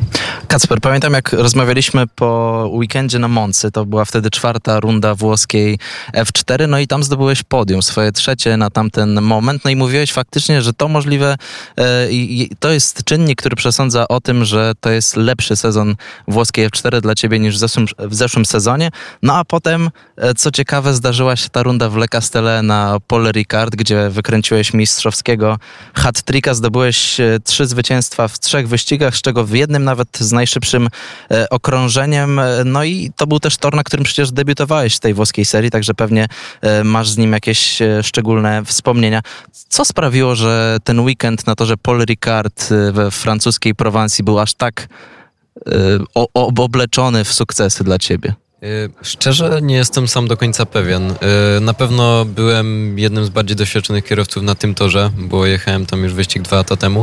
Kacper, pamiętam jak rozmawialiśmy po weekendzie na Moncy, to była wtedy czwarta runda włoskiej F4, no i tam zdobyłeś podium, swoje trzecie na tamten moment, no i mówiłeś faktycznie, że to możliwe e, i to jest czynnik, który przesądza o tym, że to jest lepszy sezon włoskiej F4 dla ciebie niż w zeszłym, w zeszłym sezonie, no a potem, e, co ciekawe, zdarzyła się ta runda w Le Castellet na Paul Ricard, gdzie wykręciłeś mistrzowskiego hat-tricka, zdobyłeś e, trzy zwycięstwa w trzech wyścigach, z czego w jednym nawet z najszybszym okrążeniem. No i to był też tor, na którym przecież debiutowałeś w tej włoskiej serii, także pewnie e, masz z nim jakieś e, szczególne wspomnienia. Co sprawiło, że ten weekend na torze Paul Ricard e, we francuskiej Prowansji był aż tak obleczony w sukcesy dla ciebie? Szczerze nie jestem sam do końca pewien. Na pewno byłem jednym z bardziej doświadczonych kierowców na tym torze, bo jechałem tam już wyścig dwa lata temu,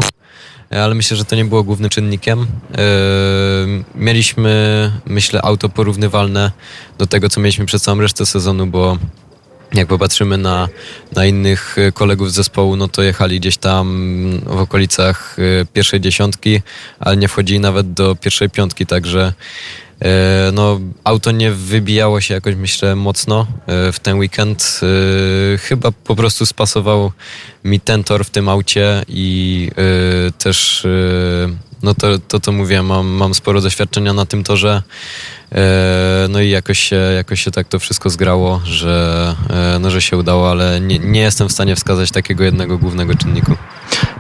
ale myślę, że to nie było głównym czynnikiem. Y, Mieliśmy, myślę, auto porównywalne do tego, co mieliśmy przez całą resztę sezonu, bo jak popatrzymy na, na innych y, kolegów z zespołu, no to jechali gdzieś tam w okolicach pierwszej dziesiątki, ale nie wchodzili nawet do pierwszej piątki, także e, no, auto nie wybijało się jakoś, myślę, mocno e, w ten weekend. E, Chyba po prostu spasował mi ten tor w tym aucie i e, też, e, no to, to, to mówiłem, mam, mam sporo doświadczenia na tym torze. E, No i jakoś się, jakoś się tak to wszystko zgrało, że, e, no, że się udało, ale nie, nie jestem w stanie wskazać takiego jednego głównego czynniku.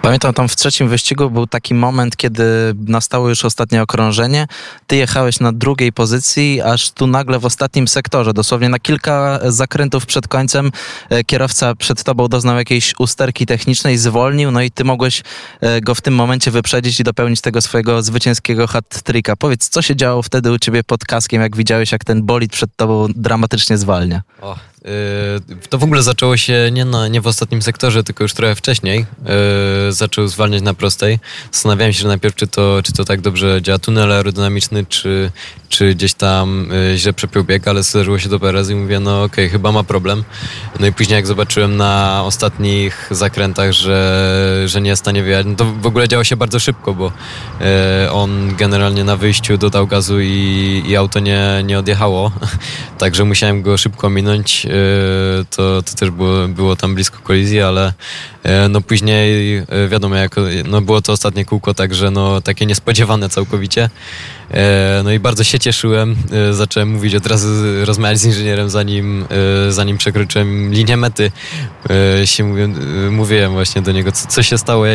Pamiętam tam w trzecim wyścigu był taki moment, kiedy nastało już ostatnie okrążenie. Ty jechałeś na drugiej pozycji, aż tu nagle w ostatnim sektorze, dosłownie na kilka zakrętów przed końcem, e, kierowca przed tobą doznał jakiejś usterki technicznej, zwolnił, no i ty mogłeś e, go w tym momencie wyprzedzić i dopełnić tego swojego zwycięskiego hat-tricka. Powiedz, co się działo wtedy u ciebie pod kaskiem, jak widziałeś, jak ten bolid przed tobą dramatycznie zwalnia? O, to w ogóle zaczęło się nie, na, nie w ostatnim sektorze, tylko już trochę wcześniej. Y, zaczął zwalniać na prostej. Zastanawiałem się że najpierw, czy to, czy to tak dobrze działa tunel aerodynamiczny, czy, czy gdzieś tam y, źle przepiął bieg, ale zdarzyło się dobre razy i mówię, no okej, chyba ma problem. No i później jak zobaczyłem na ostatnich zakrętach, że, że nie jest w stanie wyjechać, no to w ogóle działo się bardzo szybko, bo y, on generalnie na wyjściu dodał gazu i, i auto nie, nie odjechało. <laughs> Także musiałem go szybko minąć. Yy, To, to też było, było tam blisko kolizji, ale yy, no później yy, wiadomo, jak, no było to ostatnie kółko, także no takie niespodziewane całkowicie. Yy, No i bardzo się cieszyłem. Yy, Zacząłem mówić od razu, rozmawiać z inżynierem, zanim, yy, zanim przekroczyłem linię mety. Się mówię, yy, mówiłem właśnie do niego, co, co się stało,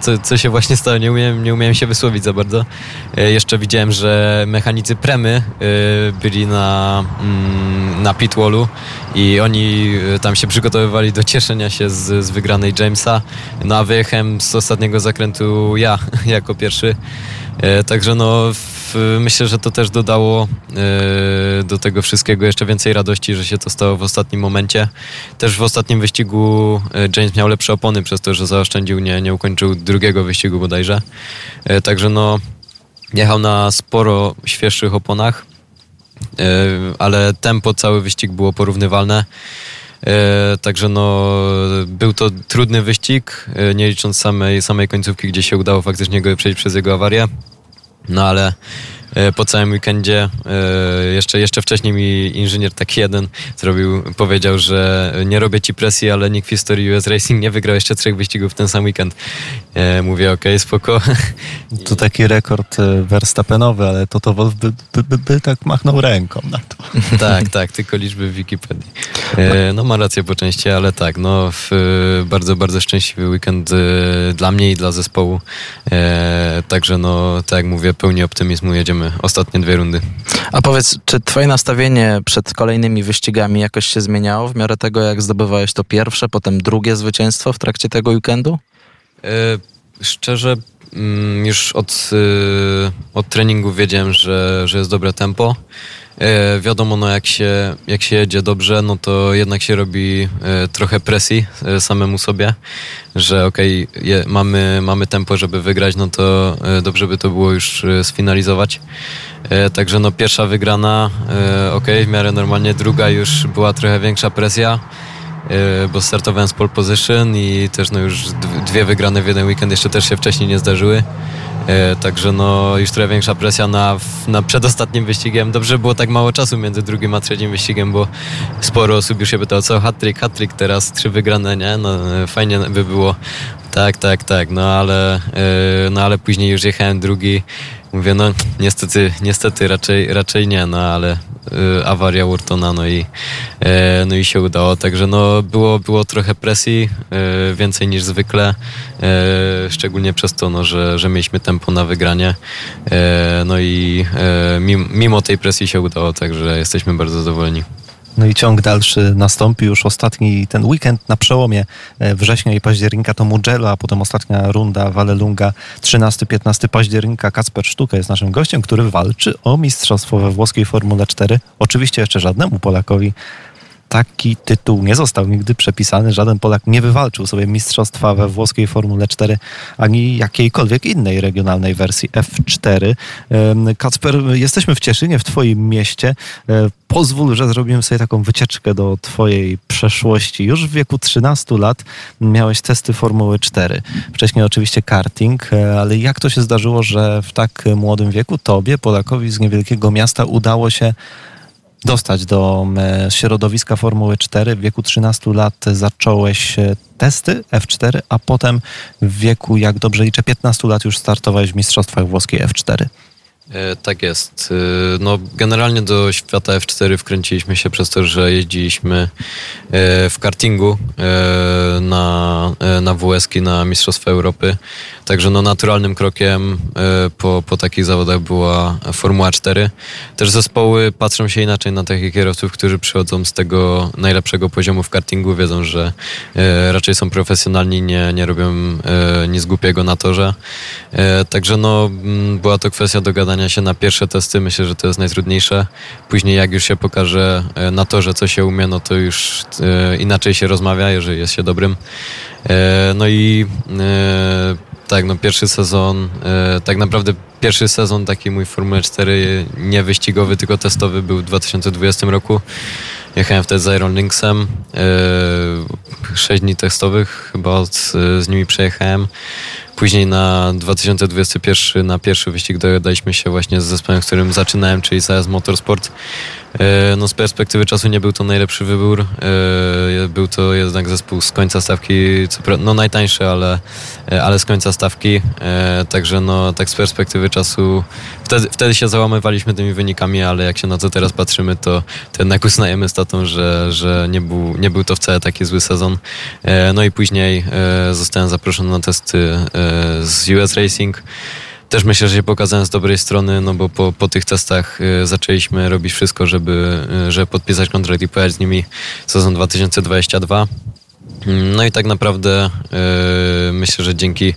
co, co, się właśnie stało. Nie umiałem, nie umiałem się wysłowić za bardzo. Jeszcze widziałem, że mechanicy Premy byli na, mm, na pitwallu i oni tam się przygotowywali do cieszenia się z, z wygranej Jamesa. No a wyjechałem z ostatniego zakrętu ja <laughs> jako pierwszy. E, Także no myślę, że to też dodało e, do tego wszystkiego jeszcze więcej radości, że się to stało w ostatnim momencie. Też w ostatnim wyścigu e, James miał lepsze opony przez to, że zaoszczędził, nie, nie ukończył drugiego wyścigu bodajże. E, Także no jechał na sporo świeższych oponach. Ale tempo cały wyścig było porównywalne. Także no, był to trudny wyścig, nie licząc samej, samej końcówki, gdzie się udało faktycznie go przejść przez jego awarię. No ale po całym weekendzie, e, jeszcze, jeszcze wcześniej mi inżynier taki jeden zrobił, powiedział, że nie robię ci presji, ale nikt w historii US Racing nie wygrał jeszcze trzech wyścigów w ten sam weekend. E, Mówię, okej, spoko. <laughs> To taki rekord e, Verstappenowy, ale to to Wolf by, by, by, by tak machnął ręką na to. <laughs> tak, tak, tylko liczby w Wikipedii. E, no ma rację po części, ale tak, no e, bardzo, bardzo szczęśliwy weekend e, dla mnie i dla zespołu. E, także no, tak jak mówię, pełni optymizmu, jedziemy ostatnie dwie rundy. A powiedz, czy twoje nastawienie przed kolejnymi wyścigami jakoś się zmieniało w miarę tego, jak zdobywałeś to pierwsze, potem drugie zwycięstwo w trakcie tego weekendu? E, szczerze, mm, już od, e, od treningu wiedziałem, że, że jest dobre tempo. E, wiadomo, no jak się, jak się jedzie dobrze, no to jednak się robi e, trochę presji e, samemu sobie, że okej, okay, mamy, mamy tempo, żeby wygrać, no to dobrze by to było już sfinalizować. Także no pierwsza wygrana, okej, okay, w miarę normalnie, druga już była trochę większa presja, bo startowałem z pole position i też no już dwie wygrane w jeden weekend jeszcze też się wcześniej nie zdarzyły. E, także no już trochę większa presja na, na przedostatnim wyścigiem. Dobrze było tak mało czasu między drugim a trzecim wyścigiem, bo sporo osób już się pytało, co hat-trick, hat-trick, teraz trzy wygrane, nie? No e, fajnie by było. Tak, tak, tak, no ale, e, no ale później już jechałem drugi. Mówię, no niestety, niestety raczej, raczej nie, no ale awaria Wurtona, no i, y, no i się udało. Także no było, było trochę presji, y, więcej niż zwykle, szczególnie przez to, no, że, że mieliśmy tempo na wygranie. no i mimo tej presji się udało, także jesteśmy bardzo zadowoleni. No i ciąg dalszy nastąpi już ostatni ten weekend na przełomie e, września i października to Mugello, a potem ostatnia runda Vallelunga 13-15 października. Kacper Sztuka jest naszym gościem, który walczy o mistrzostwo we włoskiej Formule 4. Oczywiście jeszcze żadnemu Polakowi taki tytuł nie został nigdy przepisany. Żaden Polak nie wywalczył sobie mistrzostwa we włoskiej Formule 4 ani jakiejkolwiek innej regionalnej wersji F4. Kacper, jesteśmy w Cieszynie, w Twoim mieście. E, pozwól, że zrobimy sobie taką wycieczkę do Twojej przeszłości. Już w wieku 13 lat miałeś testy Formuły 4. Wcześniej oczywiście karting, e, ale jak to się zdarzyło, że w tak młodym wieku Tobie, Polakowi z niewielkiego miasta, udało się dostać do e, środowiska Formuły 4. W wieku 13 lat zacząłeś e, testy F4, a potem w wieku, jak dobrze liczę, 15 lat już startowałeś w Mistrzostwach Włoskiej F4. E, tak jest. No, generalnie do świata F4 wkręciliśmy się przez to, że jeździliśmy w kartingu na, na WSK, na Mistrzostwa Europy. Także no, naturalnym krokiem po, po takich zawodach była Formuła 4. Też zespoły patrzą się inaczej na takich kierowców, którzy przychodzą z tego najlepszego poziomu w kartingu. Wiedzą, że raczej są profesjonalni, nie, nie robią nic głupiego na torze. Także no, była to kwestia dogadania się na pierwsze testy. Myślę, że to jest najtrudniejsze. Później jak już się pokaże e, na to, że co się umie, no to już e, inaczej się rozmawia, jeżeli jest się dobrym. E, no i tak, no pierwszy sezon, tak naprawdę pierwszy sezon taki mój Formuły 4 nie wyścigowy, tylko testowy był w 2020 roku. Jechałem wtedy z Iron Lynxem. Sześć dni testowych chyba z nimi przejechałem. Później na 2021 na pierwszy wyścig dogadaliśmy się właśnie z zespołem, którym zaczynałem, czyli ZS Motorsport. E, no z perspektywy czasu nie był to najlepszy wybór. E, był to jednak zespół z końca stawki, no najtańszy, ale, e, ale z końca stawki. Także no tak z perspektywy czasu wtedy, wtedy się załamywaliśmy tymi wynikami, ale jak się na to teraz patrzymy, to, to jednak uznajemy z tatą, że, że nie, był, nie był to wcale taki zły sezon. No i później zostałem zaproszony na testy z US Racing. Też myślę, że się pokazałem z dobrej strony, no bo po, po tych testach y, zaczęliśmy robić wszystko, żeby, y, żeby podpisać kontrakt i pojechać z nimi sezon 2022. Mm, no i tak naprawdę yy, myślę, że dzięki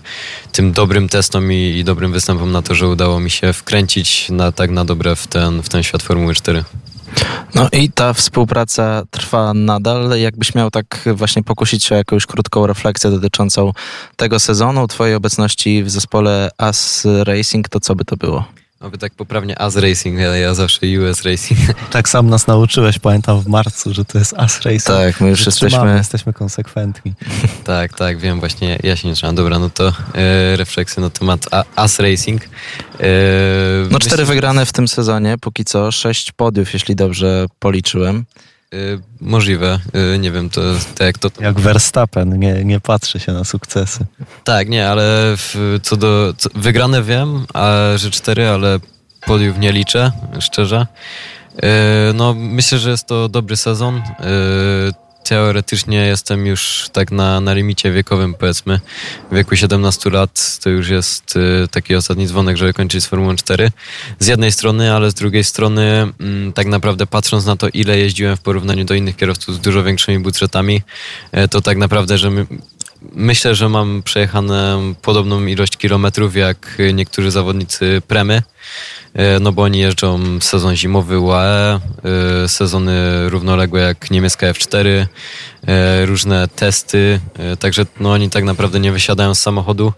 tym dobrym testom i, i, dobrym występom na to, że udało mi się wkręcić na tak na dobre w ten, w ten świat Formuły 4. No i ta współpraca trwa nadal. Jakbyś miał tak właśnie pokusić się o jakąś krótką refleksję dotyczącą tego sezonu, twojej obecności w zespole AS Racing, to co by to było? A wy tak poprawnie AS Racing, ale ja zawsze US Racing. <laughs> Tak sam nas nauczyłeś, pamiętam w marcu, że to jest AS Racing. Tak, my już jesteśmy... jesteśmy konsekwentni. <laughs> tak, tak, wiem, właśnie ja się nie trzymam. Dobra, no to e, refleksy na temat AS Racing. E, no cztery wygrane w tym sezonie, póki co, sześć podiów, jeśli dobrze policzyłem. Y, możliwe, y, nie wiem, to, to jak to... Jak Verstappen, nie, nie patrzy się na sukcesy. Tak, nie, ale w, co do... Co, wygrane wiem, a, że cztery, ale podiów nie liczę, szczerze. Y, no, myślę, że jest to dobry sezon teoretycznie jestem już tak na, na limicie wiekowym, powiedzmy. W wieku 17 lat to już jest y, taki ostatni dzwonek, żeby kończyć z Formułą 4. Z jednej strony, ale z drugiej strony, mm, tak naprawdę patrząc na to, ile jeździłem w porównaniu do innych kierowców z dużo większymi budżetami, y, to tak naprawdę, że myślę, że mam przejechane podobną ilość kilometrów jak niektórzy zawodnicy Premy. E, no bo oni jeżdżą sezon zimowy UAE, e, sezony równoległe jak niemiecka F4, e, różne testy, także no oni tak naprawdę nie wysiadają z samochodu,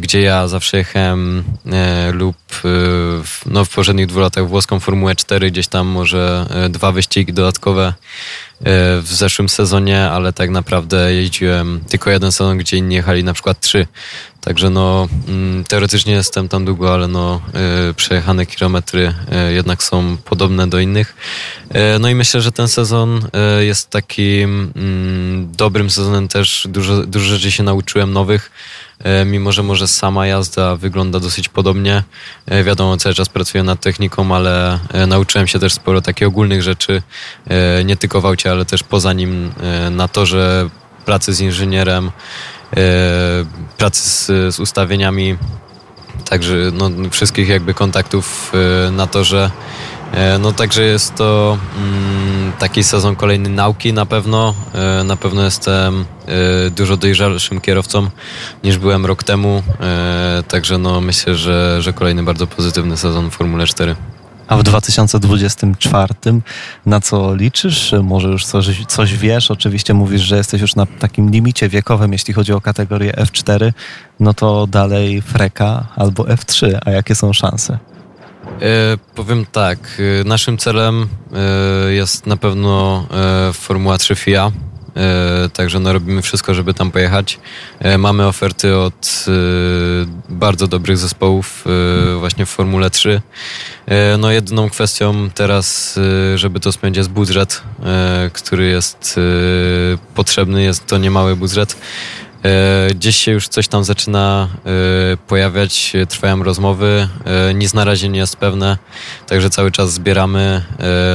gdzie ja zawsze jechałem lub no w poprzednich dwóch latach włoską Formułę 4, gdzieś tam może dwa wyścigi dodatkowe w zeszłym sezonie, ale tak naprawdę jeździłem tylko jeden sezon, gdzie inni jechali na przykład trzy. Także no, mm, teoretycznie jestem tam długo, ale no, y, przejechane kilometry y, jednak są podobne do innych. No i myślę, że ten sezon jest takim mm, dobrym sezonem też. Dużo, dużo rzeczy się nauczyłem nowych, mimo że może sama jazda wygląda dosyć podobnie. Wiadomo, cały czas pracuję nad techniką, ale nauczyłem się też sporo takich ogólnych rzeczy, nie tylko w aucie, ale też poza nim na torze, pracy z inżynierem, E, pracy z, z ustawieniami, także no, wszystkich jakby kontaktów e, na to, że e, no także jest to mm, taki sezon kolejny nauki na pewno. Na pewno jestem dużo dojrzalszym kierowcą niż byłem rok temu. Także no myślę, że, że kolejny bardzo pozytywny sezon w Formule 4. A w 2024 na co liczysz? Może już coś, coś wiesz? Oczywiście mówisz, że jesteś już na takim limicie wiekowym, jeśli chodzi o kategorię F4. No to dalej Freka albo F3. A jakie są szanse? E, powiem tak, e, naszym celem e, jest na pewno Formuła 3 FIA. Także no robimy wszystko, żeby tam pojechać. Mamy oferty od bardzo dobrych zespołów właśnie w Formule 3. No jedyną kwestią teraz, żeby to spędzić jest budżet, który jest potrzebny, jest to niemały budżet. Gdzieś się już coś tam zaczyna pojawiać, trwają rozmowy. Nic na razie nie jest pewne, także cały czas zbieramy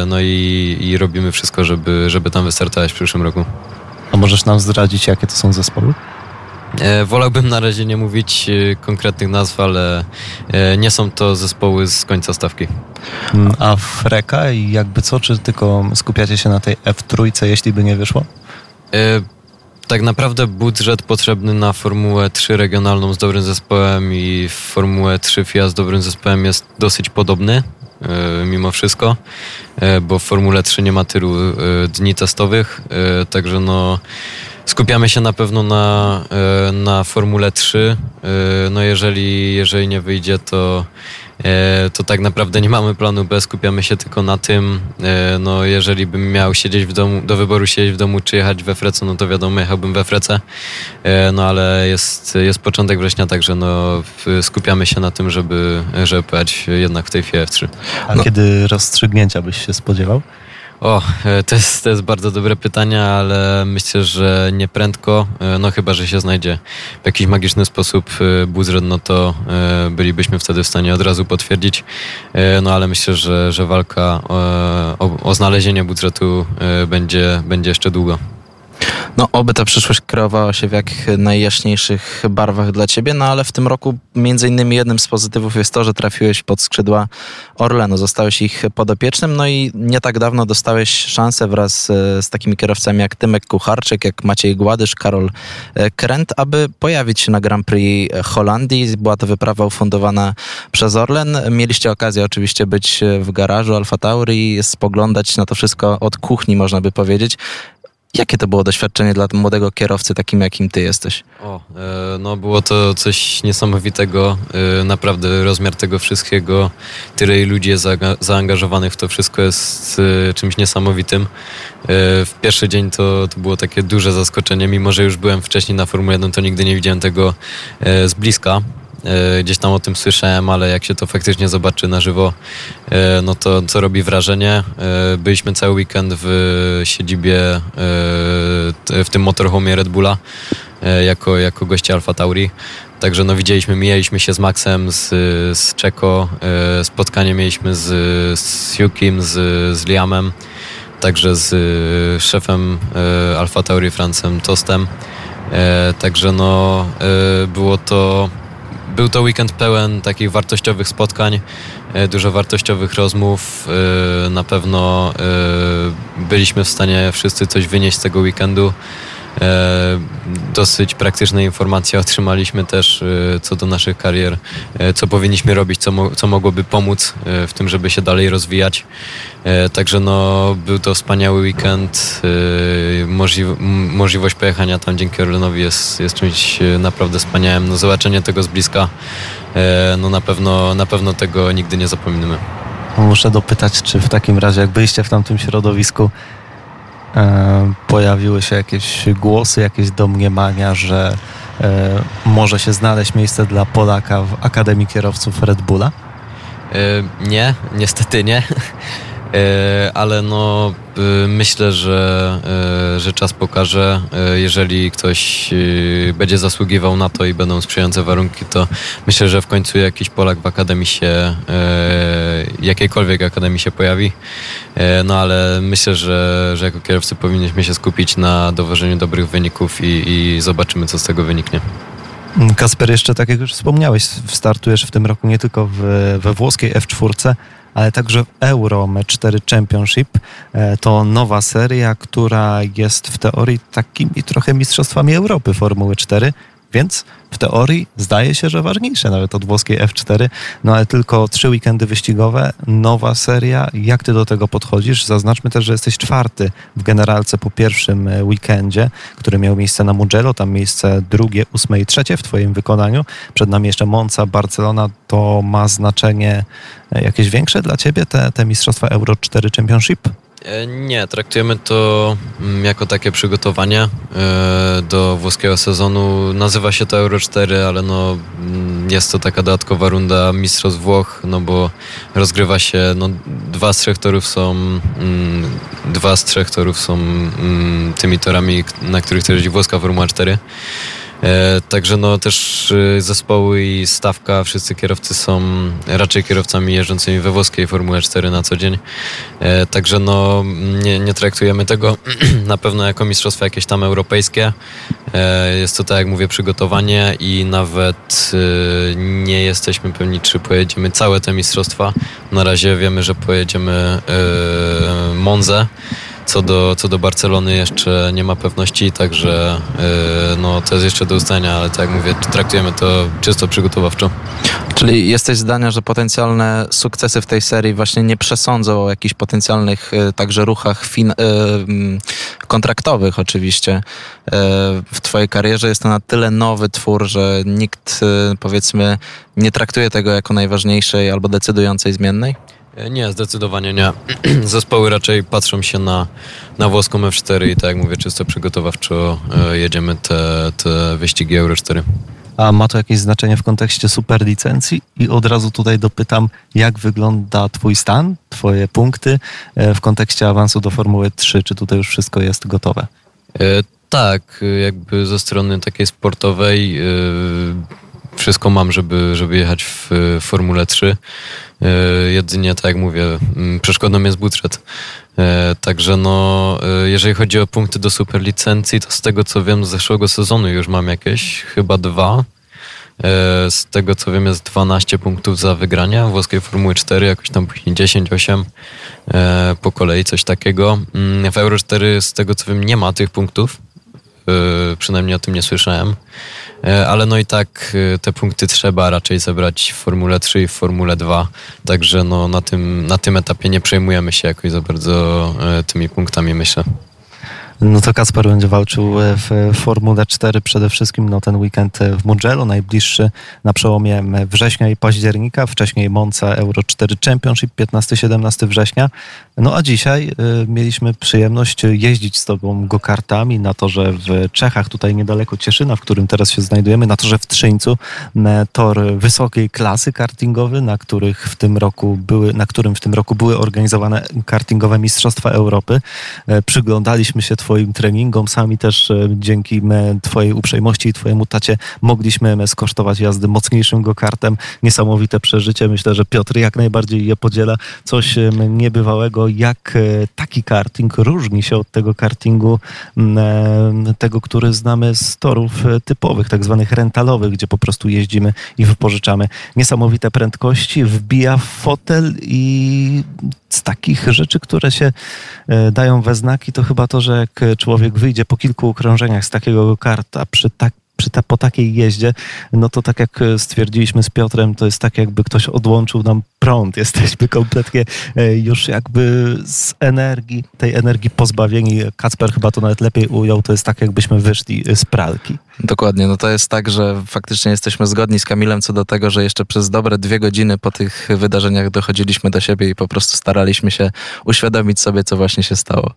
no i, i robimy wszystko, żeby, żeby tam wystartować w przyszłym roku. A możesz nam zdradzić, jakie to są zespoły? E, wolałbym na razie nie mówić e, konkretnych nazw, ale e, nie są to zespoły z końca stawki. Mm, a Freka i jakby co, czy tylko skupiacie się na tej F3, jeśli by nie wyszło? Tak naprawdę budżet potrzebny na Formułę 3 regionalną z dobrym zespołem i Formułę 3 FIA z dobrym zespołem jest dosyć podobny mimo wszystko, bo w Formule 3 nie ma tylu dni testowych, także no skupiamy się na pewno na, na Formule 3. No jeżeli, jeżeli nie wyjdzie, to E, to tak naprawdę nie mamy planu B, skupiamy się tylko na tym. E, no, jeżeli bym miał siedzieć w domu, do wyboru siedzieć w domu czy jechać we Frece, no to wiadomo, jechałbym we Frece. E, no ale jest, jest początek września, także no, skupiamy się na tym, żeby, żeby pojechać jednak w tej FF3. A no. kiedy rozstrzygnięcia byś się spodziewał? O, e, to jest, to jest bardzo dobre pytanie, ale myślę, że nie prędko, e, no chyba, że się znajdzie w jakiś magiczny sposób e, budżet, no to bylibyśmy wtedy w stanie od razu potwierdzić, no ale myślę, że, że walka o, o znalezienie budżetu będzie, będzie jeszcze długo. No, oby ta przyszłość kreowała się w jak najjaśniejszych barwach dla ciebie, no ale w tym roku między innymi jednym z pozytywów jest to, że trafiłeś pod skrzydła Orlenu, zostałeś ich podopiecznym, no i nie tak dawno dostałeś szansę wraz e, z takimi kierowcami jak Tymek Kucharczyk, jak Maciej Gładysz, Karol e, Krent, aby pojawić się na Grand Prix Holandii. Była to wyprawa ufundowana przez Orlen. Mieliście okazję oczywiście być w garażu Alfa Tauri, spoglądać na to wszystko od kuchni, można by powiedzieć. Jakie to było doświadczenie dla młodego kierowcy, takim jakim ty jesteś? O, e, no było to coś niesamowitego. E, naprawdę rozmiar tego wszystkiego, tyle ludzi jest zaangażowanych w to wszystko jest e, czymś niesamowitym. W pierwszy dzień to, to było takie duże zaskoczenie, mimo że już byłem wcześniej na Formule 1, to nigdy nie widziałem tego z bliska. E, gdzieś tam o tym słyszałem, ale jak się to faktycznie zobaczy na żywo, e, no to co robi wrażenie. E, byliśmy cały weekend w siedzibie, w tym motorhome Red Bulla, jako, jako goście Alfa Tauri. Także no widzieliśmy, mijaliśmy się z Maxem, z, z Czeko, spotkanie mieliśmy z, z z, z Liamem, także z szefem Alfa Tauri Francem Tostem. Także no było to był to weekend pełen takich wartościowych spotkań, e, dużo wartościowych rozmów. E, na pewno e, byliśmy w stanie wszyscy coś wynieść z tego weekendu. Dosyć praktyczne informacje otrzymaliśmy też co do naszych karier, co powinniśmy robić, co, mo co mogłoby pomóc w tym, żeby się dalej rozwijać. Także no, był to wspaniały weekend. Możli możliwość pojechania tam dzięki Orlenowi jest, jest czymś naprawdę wspaniałym. No, zobaczenie tego z bliska, no na pewno, na pewno tego nigdy nie zapomnimy. Muszę dopytać, czy w takim razie, jak byliście w tamtym środowisku, e, pojawiły się jakieś głosy, jakieś domniemania, że e, może się znaleźć miejsce dla Polaka w Akademii Kierowców Red Bulla? E, nie, niestety nie. E, ale no y, myślę, że, e, że czas pokaże. E, jeżeli ktoś będzie zasługiwał na to i będą sprzyjające warunki, to myślę, że w końcu jakiś Polak w akademii się, jakiejkolwiek akademii się pojawi. No ale myślę, że, że jako kierowcy powinniśmy się skupić na dowożeniu dobrych wyników i, i zobaczymy, co z tego wyniknie. Kasper, jeszcze tak jak już wspomniałeś, startujesz w tym roku nie tylko w, we włoskiej F4, ale także Euro Match 4 Championship. E, to nowa seria, która jest w teorii takimi trochę mistrzostwami Europy Formuły 4. Więc w teorii zdaje się, że ważniejsze nawet od włoskiej F4, no ale tylko trzy weekendy wyścigowe, nowa seria. Jak ty do tego podchodzisz? Zaznaczmy też, że jesteś czwarty w generalce po pierwszym e, weekendzie, który miał miejsce na Mugello, tam miejsce drugie, ósme i trzecie w twoim wykonaniu. Przed nami jeszcze Monza, Barcelona. To ma znaczenie e, jakieś większe dla ciebie, te, te mistrzostwa Euro 4 Championship? E, nie, traktujemy to mm, jako takie przygotowanie e, do włoskiego sezonu. Nazywa się to Euro 4, ale no, mm, jest to taka dodatkowa runda Mistrzostw Włoch, no bo rozgrywa się, no, dwa z trzech torów są, mm, dwa z trzech torów są tymi torami, na których jeździ włoska Formuła 4. E, także no też y, zespoły i stawka, wszyscy kierowcy są raczej kierowcami jeżdżącymi we włoskiej Formule 4 na co dzień. E, także no nie, nie traktujemy tego <clears throat> na pewno jako mistrzostwa jakieś tam europejskie. E, jest to tak jak mówię przygotowanie i nawet nie jesteśmy pewni czy pojedziemy całe te mistrzostwa. Na razie wiemy, że pojedziemy Monzę. Co do, co do Barcelony jeszcze nie ma pewności, także yy, no, to jest jeszcze do ustalenia, ale tak jak mówię, traktujemy to czysto przygotowawczo. Czyli jesteś zdania, że potencjalne sukcesy w tej serii właśnie nie przesądzą o jakichś potencjalnych yy, także ruchach fin- yy, kontraktowych oczywiście. w twojej karierze jest to na tyle nowy twór, że nikt powiedzmy nie traktuje tego jako najważniejszej albo decydującej zmiennej? E, nie, zdecydowanie nie. <clears throat> Zespoły raczej patrzą się na, na włoską F4 i tak jak mówię, czysto przygotowawczo e, jedziemy te, te wyścigi Euro 4. A ma to jakieś znaczenie w kontekście superlicencji? I od razu tutaj dopytam, jak wygląda Twój stan, Twoje punkty e, w kontekście awansu do Formuły 3? Czy tutaj już wszystko jest gotowe? E, tak, jakby ze strony takiej sportowej e, wszystko mam, żeby, żeby jechać w Formule 3. E, jedynie, tak jak mówię, przeszkodą jest budżet. E, także no, e, jeżeli chodzi o punkty do superlicencji, to z tego co wiem z zeszłego sezonu już mam jakieś, chyba dwa. Z tego co wiem jest 12 punktów za wygranie włoskiej Formuły 4, jakoś tam później 10, 8 po kolei, coś takiego. Mm, w Euro 4 z tego co wiem nie ma tych punktów, przynajmniej o tym nie słyszałem. E, ale no i tak e, te punkty trzeba raczej zebrać w Formule 3 i w Formule 2, także no na tym, na tym etapie nie przejmujemy się jakoś za bardzo tymi punktami, myślę. No to Kasper będzie walczył w Formule 4 przede wszystkim no, ten weekend w Mugello, najbliższy na przełomie września i października, wcześniej Monza Euro 4 Championship 15-17 września. No a dzisiaj y, mieliśmy przyjemność jeździć z tobą go-kartami na torze w Czechach, tutaj niedaleko Cieszyna, w którym teraz się znajdujemy, na torze w Trzyńcu, tor wysokiej klasy kartingowy, na których w tym roku były, na którym w tym roku były organizowane kartingowe Mistrzostwa Europy. E, przyglądaliśmy się treningom, sami też e, dzięki twojej uprzejmości i twojemu tacie mogliśmy skosztować jazdy mocniejszym go-kartem. Niesamowite przeżycie. Myślę, że Piotr jak najbardziej je podziela. Coś niebywałego jak e, taki karting różni się od tego kartingu, tego, który znamy z torów e, typowych, tak zwanych rentalowych, gdzie po prostu jeździmy i wypożyczamy niesamowite prędkości, wbija w fotel i z takich rzeczy, które się dają we znaki, to chyba to, że jak człowiek wyjdzie po kilku okrążeniach z takiego karta przy tak przy ta, po takiej jeździe, no to tak jak stwierdziliśmy z Piotrem, to jest tak jakby ktoś odłączył nam prąd. <laughs> Jesteśmy kompletnie e, już jakby z energii, tej energii pozbawieni. Kacper chyba to nawet lepiej ujął, to jest tak jakbyśmy wyszli z pralki. Dokładnie, no to jest tak, że faktycznie jesteśmy zgodni z Kamilem co do tego, że jeszcze przez dobre dwie godziny po tych wydarzeniach dochodziliśmy do siebie i po prostu staraliśmy się uświadomić sobie, co właśnie się stało.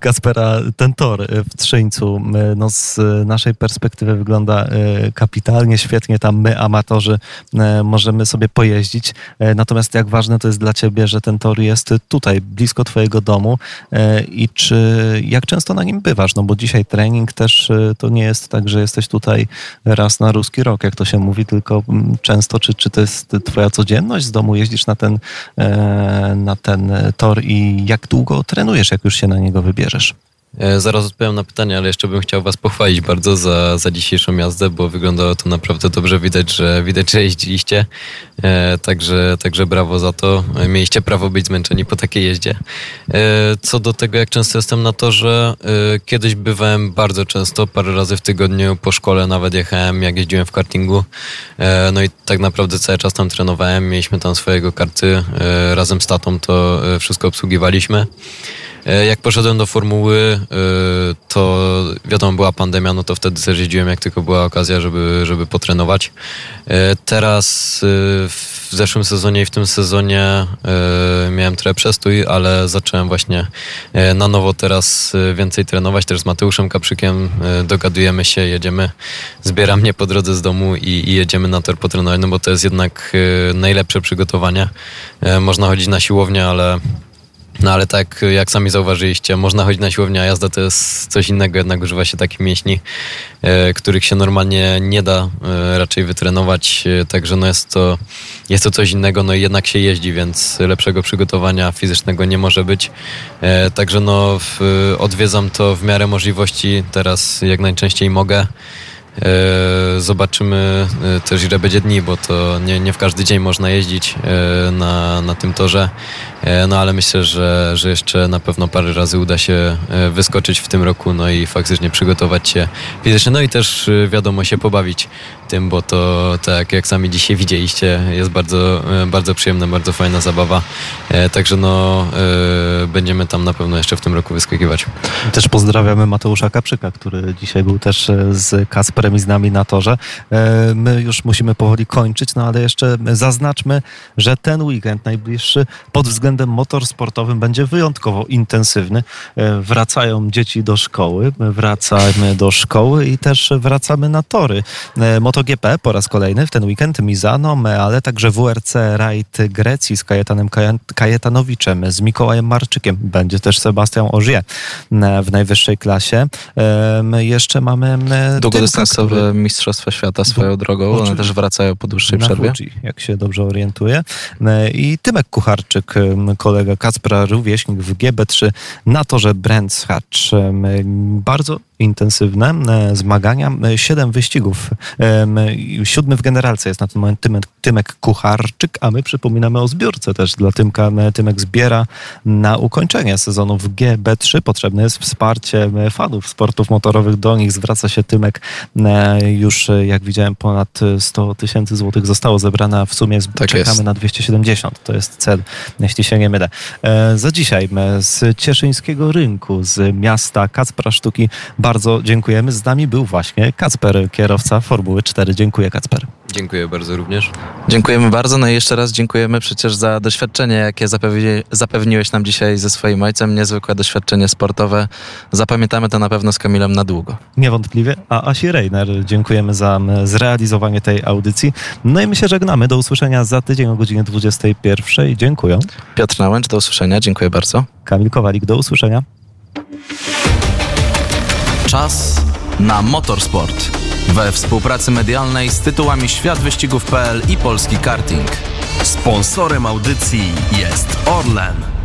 Kaspera, ten tor w Trzyńcu, no z naszej perspektywy wygląda e, kapitalnie, świetnie. Tam my, amatorzy, e, możemy sobie pojeździć. E, natomiast jak ważne to jest dla ciebie, że ten tor jest tutaj, blisko twojego domu i czy, jak często na nim bywasz? No bo dzisiaj trening też to nie jest tak, że jesteś tutaj raz na ruski rok, jak to się mówi, tylko mm, często, czy, czy to jest twoja codzienność z domu, jeździsz na ten, na ten tor i jak długo trenujesz, jak już się na niego wybierzesz? E, zaraz odpowiem na pytanie, ale jeszcze bym chciał Was pochwalić bardzo za, za dzisiejszą jazdę, bo wyglądało to naprawdę dobrze. Widać, że widać, że jeździliście. E, także, także brawo za to. E, mieliście prawo być zmęczeni po takiej jeździe. E, co do tego, jak często jestem na torze, e, kiedyś bywałem bardzo często, parę razy w tygodniu po szkole nawet jechałem, jak jeździłem w kartingu. E, no i tak naprawdę cały czas tam trenowałem. Mieliśmy tam swojego karty. razem z tatą to wszystko obsługiwaliśmy. E, jak poszedłem do formuły, e, to wiadomo, była pandemia, no to wtedy też jeździłem, jak tylko była okazja, żeby, żeby potrenować. E, teraz w zeszłym sezonie i w tym sezonie miałem trochę przestój, ale zacząłem właśnie na nowo teraz więcej trenować, też z Mateuszem Kaprzykiem dogadujemy się, jedziemy, zbiera mnie po drodze z domu i, i jedziemy na tor potrenować, no bo to jest jednak najlepsze przygotowanie. Można chodzić na siłownię, ale no ale tak jak sami zauważyliście, można chodzić na siłownię, a jazda to jest coś innego, jednak używa się takich mięśni, e, których się normalnie nie da e, raczej wytrenować, e, także no jest to, jest to coś innego, no i jednak się jeździ, więc lepszego przygotowania fizycznego nie może być. Także no odwiedzam to w miarę możliwości, teraz jak najczęściej mogę. E, zobaczymy e, też ile będzie dni, bo to nie, nie w każdy dzień można jeździć e, na, na tym torze. No ale myślę, że, że jeszcze na pewno parę razy uda się wyskoczyć w tym roku, no i faktycznie przygotować się fizycznie, no i też wiadomo się pobawić tym, bo to tak jak sami dzisiaj widzieliście, jest bardzo, bardzo przyjemna, bardzo fajna zabawa. Także no będziemy tam na pewno jeszcze w tym roku wyskakiwać. Też pozdrawiamy Mateusza Kaprzyka, który dzisiaj był też z Kasperem z nami na torze. E, my już musimy powoli kończyć, no ale jeszcze zaznaczmy, że ten weekend najbliższy pod względem motorsportowym będzie wyjątkowo intensywny. E, wracają dzieci do szkoły, wracamy do szkoły i też wracamy na tory. E, MotoGP po raz kolejny w ten weekend Mizano, ale także WRC Ride Grecji z Kajetanem Kajetanowiczem, z Mikołajem Marczykiem. Będzie też Sebastian Ogier w najwyższej klasie. Jeszcze mamy długodystansowy który... Mistrzostwa Świata swoją drogą. One też wracają po dłuższej na przerwie. Fuji, jak się dobrze orientuję. E, I Tymek Kucharczyk, kolega Kacpra, rówieśnik w GB3 na torze Brands Hatch. Bardzo intensywne e, zmagania, e, siedem wyścigów. Siódmy w generalce jest na ten moment Tymek, Tymek Kucharczyk, a my przypominamy o zbiórce też dla Tymka. Tymek zbiera na ukończenie sezonu w GB3. Potrzebne jest wsparcie fanów sportów motorowych. Do nich zwraca się Tymek. Już jak widziałem ponad 100 tysięcy złotych zostało zebrane, a w sumie tak czekamy jest. na 270. To jest cel, jeśli się nie mylę. E, za dzisiaj z Cieszyńskiego Rynku, z miasta Kacpra Sztuki bardzo dziękujemy. Z nami był właśnie Kacper, kierowca Formuły 4. Dziękuję Kacper. Dziękuję bardzo również. Dziękujemy bardzo. No i jeszcze raz dziękujemy przecież za doświadczenie, jakie zapewni, zapewniłeś nam dzisiaj ze swoim ojcem. Niezwykłe doświadczenie sportowe. Zapamiętamy to na pewno z Kamilem na długo. Niewątpliwie. A Asi Reiner, dziękujemy za zrealizowanie tej audycji. No i my się żegnamy. Do usłyszenia za tydzień o godzinie 21. Dziękuję. Piotr Nałęcz, do usłyszenia. Dziękuję bardzo. Kamil Kowalik, do usłyszenia. Czas na motorsport. We współpracy medialnej z tytułami Świat Wyścigów.pl i Polski Karting. Sponsorem audycji jest Orlen.